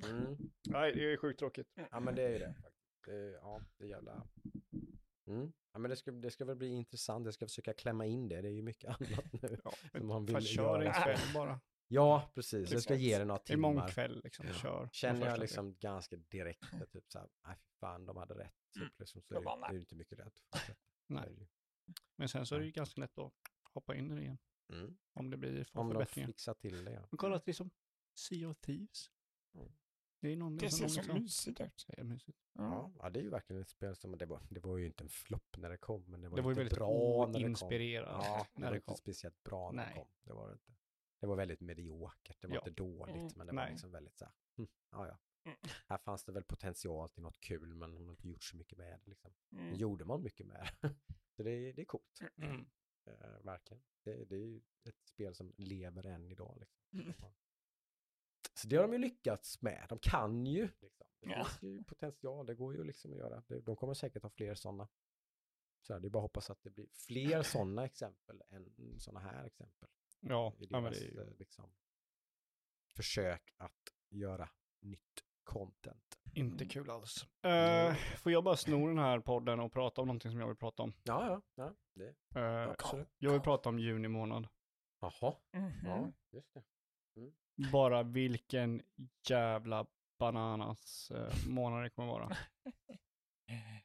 Mm. Nej, det är sjukt tråkigt. Ja men det är ju det faktiskt. Det, är- ja, det är jävla... Mm. Ja men det ska, det ska väl bli intressant. Jag ska försöka klämma in det. Det är ju mycket annat nu. Ja, som man vill kör göra. en kväll bara. Ja, precis. Jag ska ge det några Imorgon timmar. kväll liksom, Ja. kör. Känner jag liksom ganska direkt att typ såhär, nej fy fan de hade rätt. Mm. Typ, liksom, så är det, Jag bara, det är ju inte mycket rätt. det. Nej. Så är det. Men sen så är det ju ganska lätt att hoppa in i det igen. Mm. Om det blir för Om de förbättringar. fixar till det ja. Men kolla, liksom Sea of Thieves. Mm. Det är någonting Det som ser så liksom mysigt ut. mysigt. Ja. Ja, ja, det är ju verkligen ett spel som, det var, det var ju inte en flopp när det kom, men det var, Det var ju inte väldigt bra när det kom. Ja, det när var det inte kom. speciellt bra när Nej. det kom. Det var det inte. Det var väldigt mediokert, det var Ja. inte dåligt, Mm. men det var Nej. liksom väldigt så här, hm, ja ja. Mm. Här fanns det väl potential till något kul, men de har inte gjort så mycket med det liksom. Mm. gjorde man mycket med det. Så det, är- det är coolt, Mm. Eh, verkligen. Det, det är ju ett spel som lever än idag liksom. Mm. Så det har de ju lyckats med. De kan ju. Liksom. Det Ja. finns ju potential. Det går ju liksom att göra. De kommer säkert ha fler sådana. Så här, det är bara att hoppas att det blir fler sådana exempel än sådana här exempel. Ja, I ja men deras det är ju... eh, liksom, försök att göra nytt content. Inte kul alls. Eh, får jag bara sno den här podden och prata om någonting som jag vill prata om? Ja, ja. ja det. Eh, absolut. jag vill prata om juni månad. Jaha. Mhm. Ja, just det. Bara vilken jävla bananas eh, månad det kommer vara.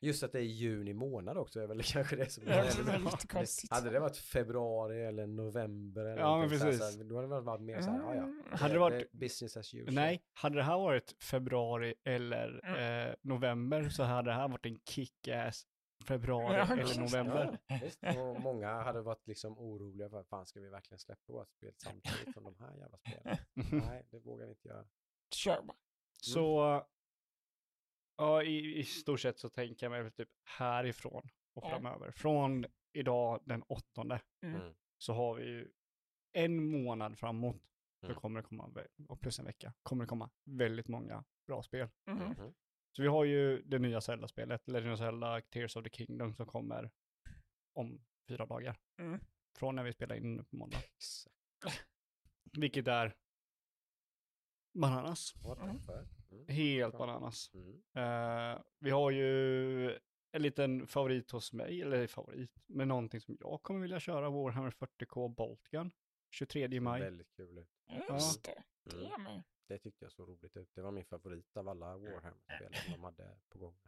Just att det är juni månad också är väl kanske det som Ja, det är lite konstigt. Hade det varit februari eller november eller Ja, men precis. Så här, då hade det varit mer så här, ja ja. Mm. Hade det varit- business as usual? Nej, hade det här varit februari eller Mm. eh, november så hade det här varit en kick-ass februari Ja, eller november. Ja. Och många hade varit liksom oroliga för, fan ska vi verkligen släppa vårt spel samtidigt som de här jävla spelen? Nej, det vågar vi inte göra. Kör bara. Så, ja i, i stort sett så tänker jag mig väl typ härifrån och Ja. framöver. Från idag den åttonde Mm. Mm. så har vi ju en månad framåt. Mm. kommer det komma, och plus en vecka, kommer det komma väldigt många bra spel. Mhm. Så vi har ju det nya Zelda-spelet, Legend of Zelda Tears of the Kingdom som kommer om fyra dagar. Mm. Från när vi spelar in nu på måndag. Exakt. Vilket är bananas. What the Mm. fuck? Mm. Helt Bra. bananas. Mm. Eh, vi har ju en liten favorit hos mig, eller favorit, men någonting som jag kommer vilja köra, Warhammer 40K Boltgun. 23 maj. Väldigt kul ut. Just det. Det Mm. med. Det tyckte jag såg roligt ut. Det var min favorit av alla Warhammer-spel som de hade på gång.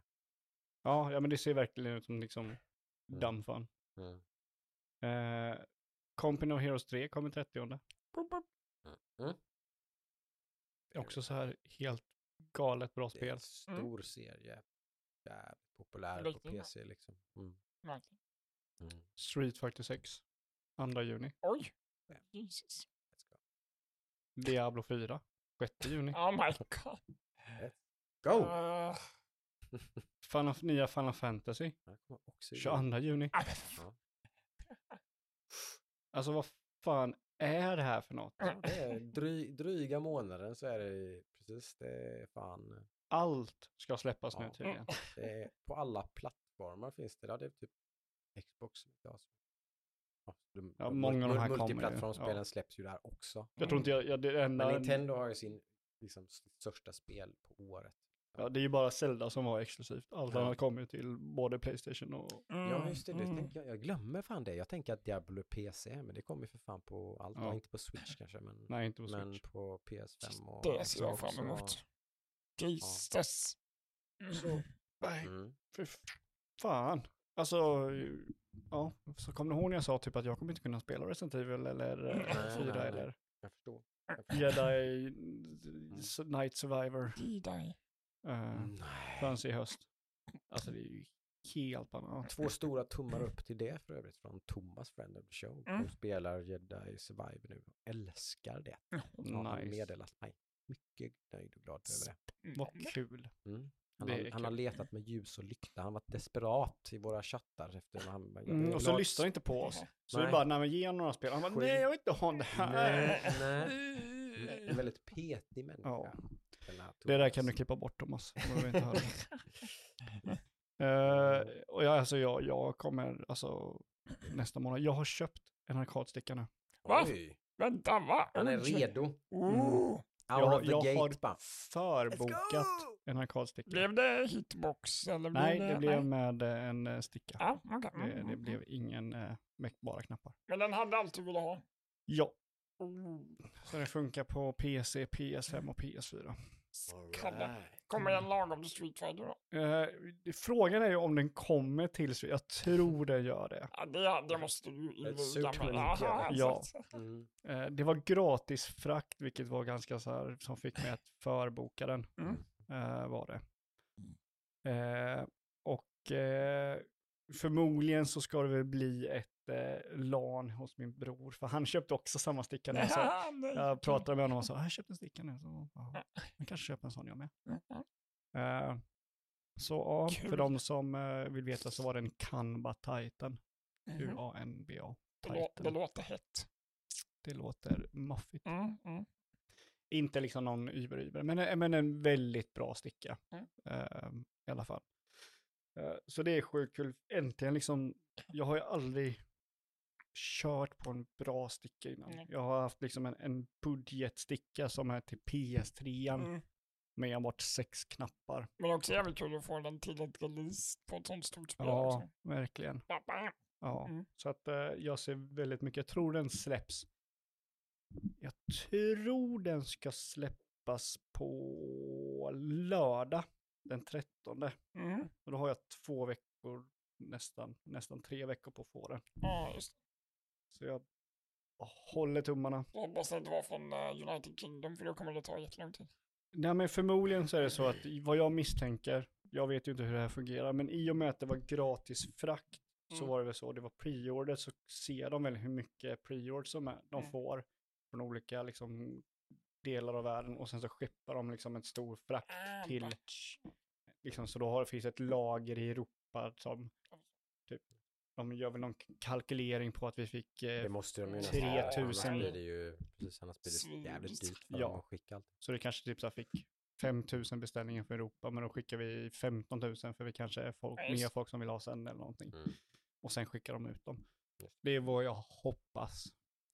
Ja, ja, men det ser verkligen ut som liksom dumb fun. Mm. Eh, Company of Heroes 3 kommer 30. Mm. Också så här helt galet bra spel. en stor serie. Jävligt populär på. PC liksom. Mm. Mm. Street Fighter 6. 2 juni. Oj. Ja. Jesus. Let's. Diablo 4. 6 juni. Oh my god. Go! Uh, Final, nya Final Fantasy. Här kommer också in. 22 juni. ah, Alltså vad fan är det här för något? Dry, dryga månaden så är det precis, det är fan, Allt ska släppas nu Ja. tydligen. det är, på alla plattformar finns det, ja, det är typ Xbox. Ja, de, Ja, många av de här kommer Multiplattformsspelen ja. släpps ju där också. Jag tror inte jag, jag det enda... Men Nintendo har ju sin liksom, största spel på året. Ja, det är ju bara Zelda som var exklusivt. Allt Ja. annat kommer ju till både Playstation och... Ja, mm, just det. det mm. tänker jag, jag glömmer fan det. Jag tänker att Diablo PC, men det kommer ju för fan på allt. Ja. Ja. Inte på Switch kanske, men, Nej, inte på men Switch. på PS5 och Det ser jag fram och- emot. Jesus. Mm. Nej, Mm. fy fan. Alltså, ja, så kommer du ihåg när jag sa typ att jag kommer inte kunna spela Resident Evil eller eh, Nej, 4 nej, nej. eller Jag förstår. Jedi s- Night Survivor Jedi. Eh, Nej. förrän i höst. Alltså det är ju helt banalt. Två stora tummar upp till det för övrigt från Thomas Friend of the Show. Mm. Som spelar Jedi Survivor nu. Älskar det. Har han Nice. meddelat mig. Mycket nöjd och glad över det. Vad kul. Mm. Han, har, han har letat med ljus och lykta. Han var desperat i våra chattar efter han... jag Mm, och så lyssnar inte på oss. Så Nej. vi bara, nej men ge honom några spel. Han bara, nej jag vill inte ha det här. Nej, nej. En väldigt petig människa. Ja. Det där kan du klippa bort Thomas. om du inte höra det. Eh, och jag, alltså, jag, jag kommer, alltså nästa månad, jag har köpt en arkadsticka nu. Va? Oj, Vänta, va? han är redo. Out Jag, jag gate har bara. förbokat en arkadsticka. Blev det hitbox eller blev Nej, det blev nej? med eh, en eh, sticka. Ja, okej. Mm, Det, det mm, blev ingen eh, mäckbara knappar. Men den hade alltid velat ha. Ja, Oh. så det funkar på PC, PS5 och PS4. Kalle. Alright. Kommer den lagom till Street Fighter då? Eh, frågan är ju om den kommer till, så jag tror den gör det. Ja, det, det måste du inviga Super mig. Jaha, Ja. Mm. Eh, det var gratis frakt, vilket var ganska så här, som fick mig att förboka den. Mm. eh, var det. Eh, och eh, förmodligen så ska det väl bli ett eh, LAN hos min bror, för han köpte också samma sticka nu. Så jag pratade med honom och sa, jag köpte en sticka nu, så ja, jag kanske köper en sån jag med. Eh, så ja, för de som eh, vill veta så var det en Canva Titan, Mhm. U-A-N-B-A. Det, lå- det Titan. låter hett. Det låter maffigt. Mm, mm. Inte liksom någon über-über, men, eh, men en väldigt bra sticka. Mm. eh, I alla fall. Eh, så det är sjukt kul. Äntligen liksom, jag har ju aldrig kört på en bra sticka innan. Mm. Jag har haft liksom en, en budgetsticka som är till PS3 Mm. med enbart sex knappar. Men också jävligt kul att få den till ett release på ett sånt stort spel. Ja, också. verkligen. Ja, Mm. så att eh, jag ser väldigt mycket, jag tror den släpps. Jag tror den ska släppas på lördag den 13. Mm. Och då har jag två veckor, nästan, nästan tre veckor på att få den. Ja, just. Så jag håller tummarna. Jag hoppas att det var från eh, United Kingdom, för då kommer det ta jättelång tid. Nej men förmodligen så är det så att vad jag misstänker, jag vet ju inte hur det här fungerar, men i och med att det var gratis frakt så Mm. var det väl så, det var preorder så ser de väl hur mycket preord som är, de Mm. får från olika liksom delar av världen och sen så skeppar de liksom en stor frakt Ah, till, batch. liksom så då har, finns ett lager i Europa som typ, de gör väl någon kalkylering på att vi fick eh, Det måste de ju 3000. nästan. Annars blir det ju, precis, annars blir det jävligt dyrt för Ja. dem att skicka allt. Så det kanske typ så här fick 5000 beställningar för Europa, men då skickar vi 15 000 för vi kanske är folk, mer folk som vill ha sen eller någonting. Mm. Och sen skickar de ut dem. Det är vad jag hoppas.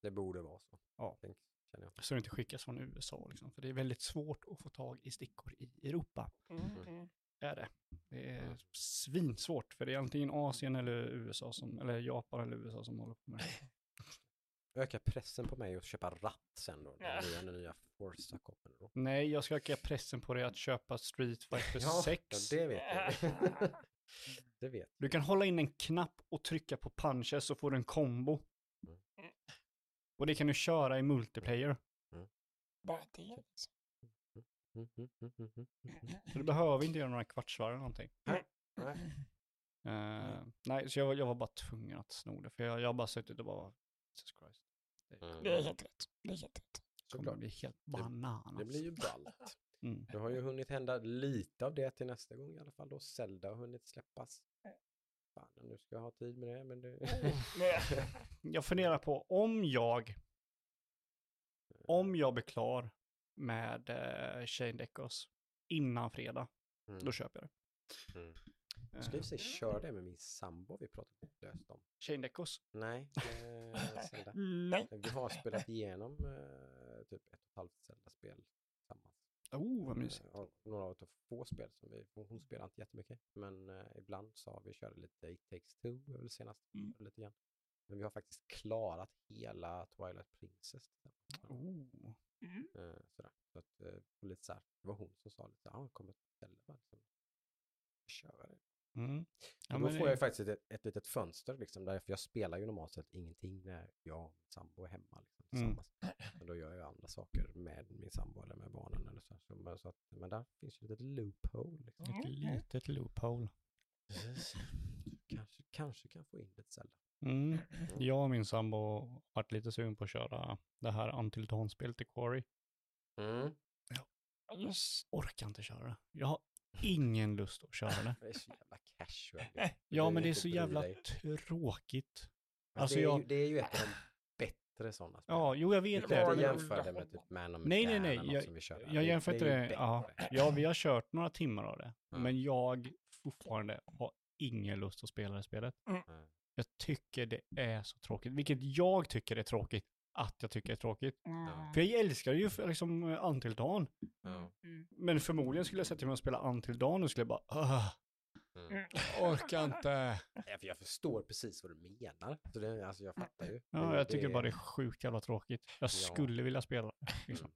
Det borde vara så. Ja. Tänk. Så det inte skickas från USA liksom. För det är väldigt svårt att få tag i stickor i Europa. Mm, mm. Är det. Det är Mm. svinsvårt. För det är antingen Asien eller USA som, eller Japan eller USA som håller på med det. Öka pressen på mig att köpa ratt sen då. Ja. Den nya, Forza kommer då. Nej, jag ska öka pressen på dig att köpa Street Fighter 6. Ja, det vet jag. det vet Du kan hålla in en knapp och trycka på punches så får du en kombo. Och det kan du köra i multiplayer. Bara det. Mm, mm, mm, mm. Så du behöver inte göra några kvartsvarv eller någonting. Nej. Eh, nej, så jag, var- jag var bara tvungen att sno det. För jag, jag har bara suttit och bara, Jesus Christ. Det Mm. Det är helt rätt. Det är helt rätt. kommer Såklart. bli helt bananas. Det blir ju ballt. Mm. Det har ju hunnit hända lite av det till nästa gång i alla fall då. Zelda har hunnit släppas. Fan, nu ska jag ha tid med det, men det... Jag funderar på om jag, om jag blir klar med eh, Shane Deckos innan fredag, Mm. då köper jag det. Mm. Eh, Jag och för sig köra det med min sambo vi pratat löst om. Shane Deckos? Nej, eh. Nej. Vi har spelat igenom eh, typ ett och ett halvt Zelda-spel. Oh, vad mysigt. Eh, och några av de få spel som vi, hon spelar inte jättemycket, men eh, ibland så har vi kört lite It takes two, väl senast, Mm. lite grann. Men vi har faktiskt klarat hela Twilight Princess. Oh. Mm. Eh, sådär. Så att, eh, lite så här, det var hon som sa lite här, ah, kommer Zelda bara liksom, köra det. Mm. Ja, då men får det- jag ju faktiskt ett, ett litet fönster liksom, där, för jag spelar ju normalt sett ingenting när jag och min sambo är hemma. Liksom, Mm. tillsammans. Men då gör jag andra saker med min sambo eller med barnen. Eller så. Så, men, så att, men där finns ju ett litet loophole. Liksom. Ett litet loophole. Kanske, kanske kan få in lite Zelda. Mm. Jag och min sambo har varit lite sugen på att köra det här Until Dawn-spelet i Quarry. Mm. Just. Orkar inte köra det. Jag har ingen lust att köra det. Det är så jävla casual. Ja, men det är så jävla tråkigt. Alltså, det, är jag- ju, det är ju ett av de bättre sådana spel. Ja, jo jag Du vet kan det. jag- jämföra det med typ Man of Nej, nej, nej, jag- som vi kör. Jag jämför inte det. Ja, ja, vi har kört några timmar av det. Ja. Men jag fortfarande har ingen lust att spela det spelet. Nej. Jag tycker det är så tråkigt. Vilket jag tycker är tråkigt. Att jag tycker är tråkigt. Mm. För jag älskar ju för- liksom Until Dawn. Ja. Men förmodligen skulle jag sätta mig och spela Until Dawn och skulle jag bara "Åh, Mm. orkar inte. Ja, för jag förstår precis vad du menar. Så det, alltså jag fattar ju. Ja, Det- jag tycker det- bara det är sjukt jävla tråkigt. Jag skulle vilja spela det. Liksom. Mm.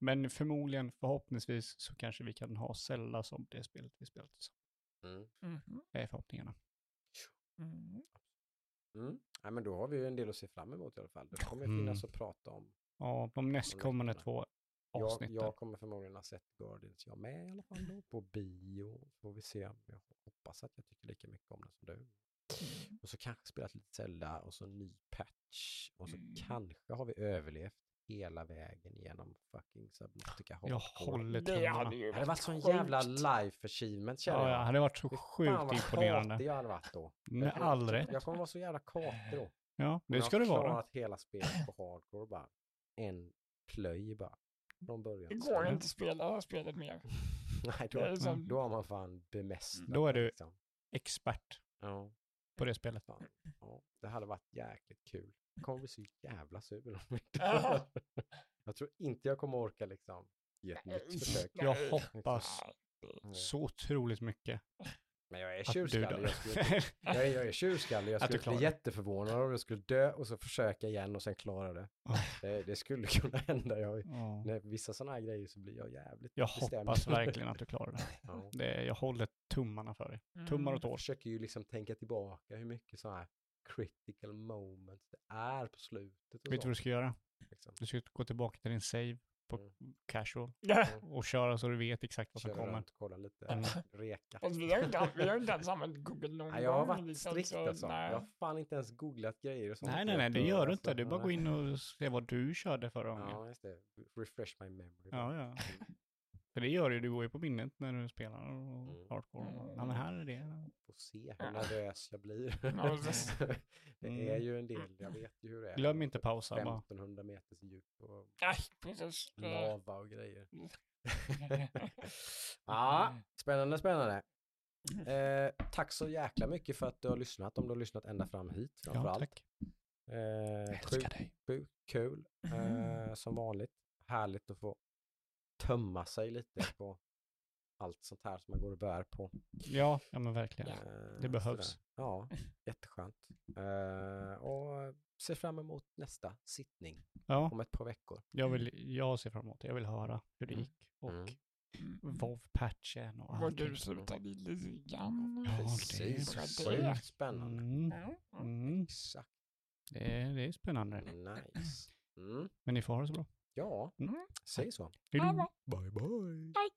Men förmodligen, förhoppningsvis, så kanske vi kan ha Zelda som det spelet vi spelat. Mm. Mhm. Det är förhoppningarna. Mm. Mm. Ja, men då har vi ju en del att se fram emot i alla fall. Det kommer ju finnas Mm. att prata om. Ja, de nästkommande veckorna. Två Jag, jag kommer förmodligen ha sett Guardians jag med i alla fall då, på bio. Så får vi se om jag hoppas att jag tycker lika mycket om den som du. Och så kanske spelat lite Zelda och så ny patch. Och så Mm. kanske har vi överlevt hela vägen genom fucking Subnautica Jag Hardcore. håller Det tummarna. hade ju Det hade varit sån jävla life achievement känner Ja, jag. ja, det hade varit så fan sjukt imponerande. katig jag hade varit då. Jag tror- all rätt. Jag kommer vara så jävla katig då. Ja, det Jag ska har det vara. klarat hela spelet på hardcore bara. En plöj bara. Från början. Det går inte att spela det här spelet mer. Nej, då, som- då har man fan bemästrat Då är du- Liksom. Expert Ja, på det spelet. fan. Ja, det hade varit jäkligt kul. Jag kommer bli så jävla sur om vi inte Ja. Jag tror inte jag kommer orka liksom ge ett nytt försök. Jag hoppas så otroligt mycket Men jag är att du tjurskallig. Jag, skulle, jag, jag är tjurskallig. Jag Att du skulle klarar bli det. jätteförvånad om jag skulle dö och så försöka igen och sen klara det. Det, det skulle kunna hända. Jag, Ja. när vissa sådana här grejer så blir jag jävligt Jag bestämd. hoppas verkligen att du klarar det. Ja. det. Jag håller tummarna för dig. Tummar och Jag tår. försöker ju liksom tänka tillbaka hur mycket sådana här critical moments det är på slutet. Och Vet du vad du ska göra? liksom. Du ska gå tillbaka till din save på Mm. casual och köra så du vet exakt vad som kommer. runt, kolla lite, Mm. reka. Fast vi har inte, vi har ju inte ens använt Google någon Nej, jag har gång, varit liksom, strikt så alltså. nej. Jag har fan inte ens googlat grejer och sånt. Nej, nej, nej, det gör du inte. Du bara går in och ser vad du körde förra gången. Ja, just det. Refresh my memory. Ja, ja. För det gör du, du går ju på minnet när du spelar och Mm. hardcore. Mm. Ja, men här är det. Får se hur nervös jag blir. Ja, det Mm. är ju en del, jag vet ju hur det är. Glöm inte pausa bara. 1500 meters djup och lava och grejer. ja, spännande, spännande. Eh, tack så jäkla mycket för att du har lyssnat, om du har lyssnat ända fram hit Ja, framförallt. tack. Eh, Jag älskar sjukt, dig. sjukt kul, eh, som vanligt. Härligt att få tömma sig lite på allt sånt här som man går och bär på. Ja, ja men verkligen. Eh, det behövs. sådär. Ja, jätteskönt. Eh, och ser fram emot nästa sittning Ja, om ett par veckor. jag, vill, jag ser fram emot det. Jag vill höra hur det Mm. gick. Och Mm. WoW-patchen och Vad allt. du slutade lite grann. Ja, Precis, det är- sjukt spännande. Mm, Ja. mm. Exakt, Det, är, det är spännande. nice. Mm. Men ni får ha det så bra. Ja, Mm. säg så. Hej Bye bye. Hej.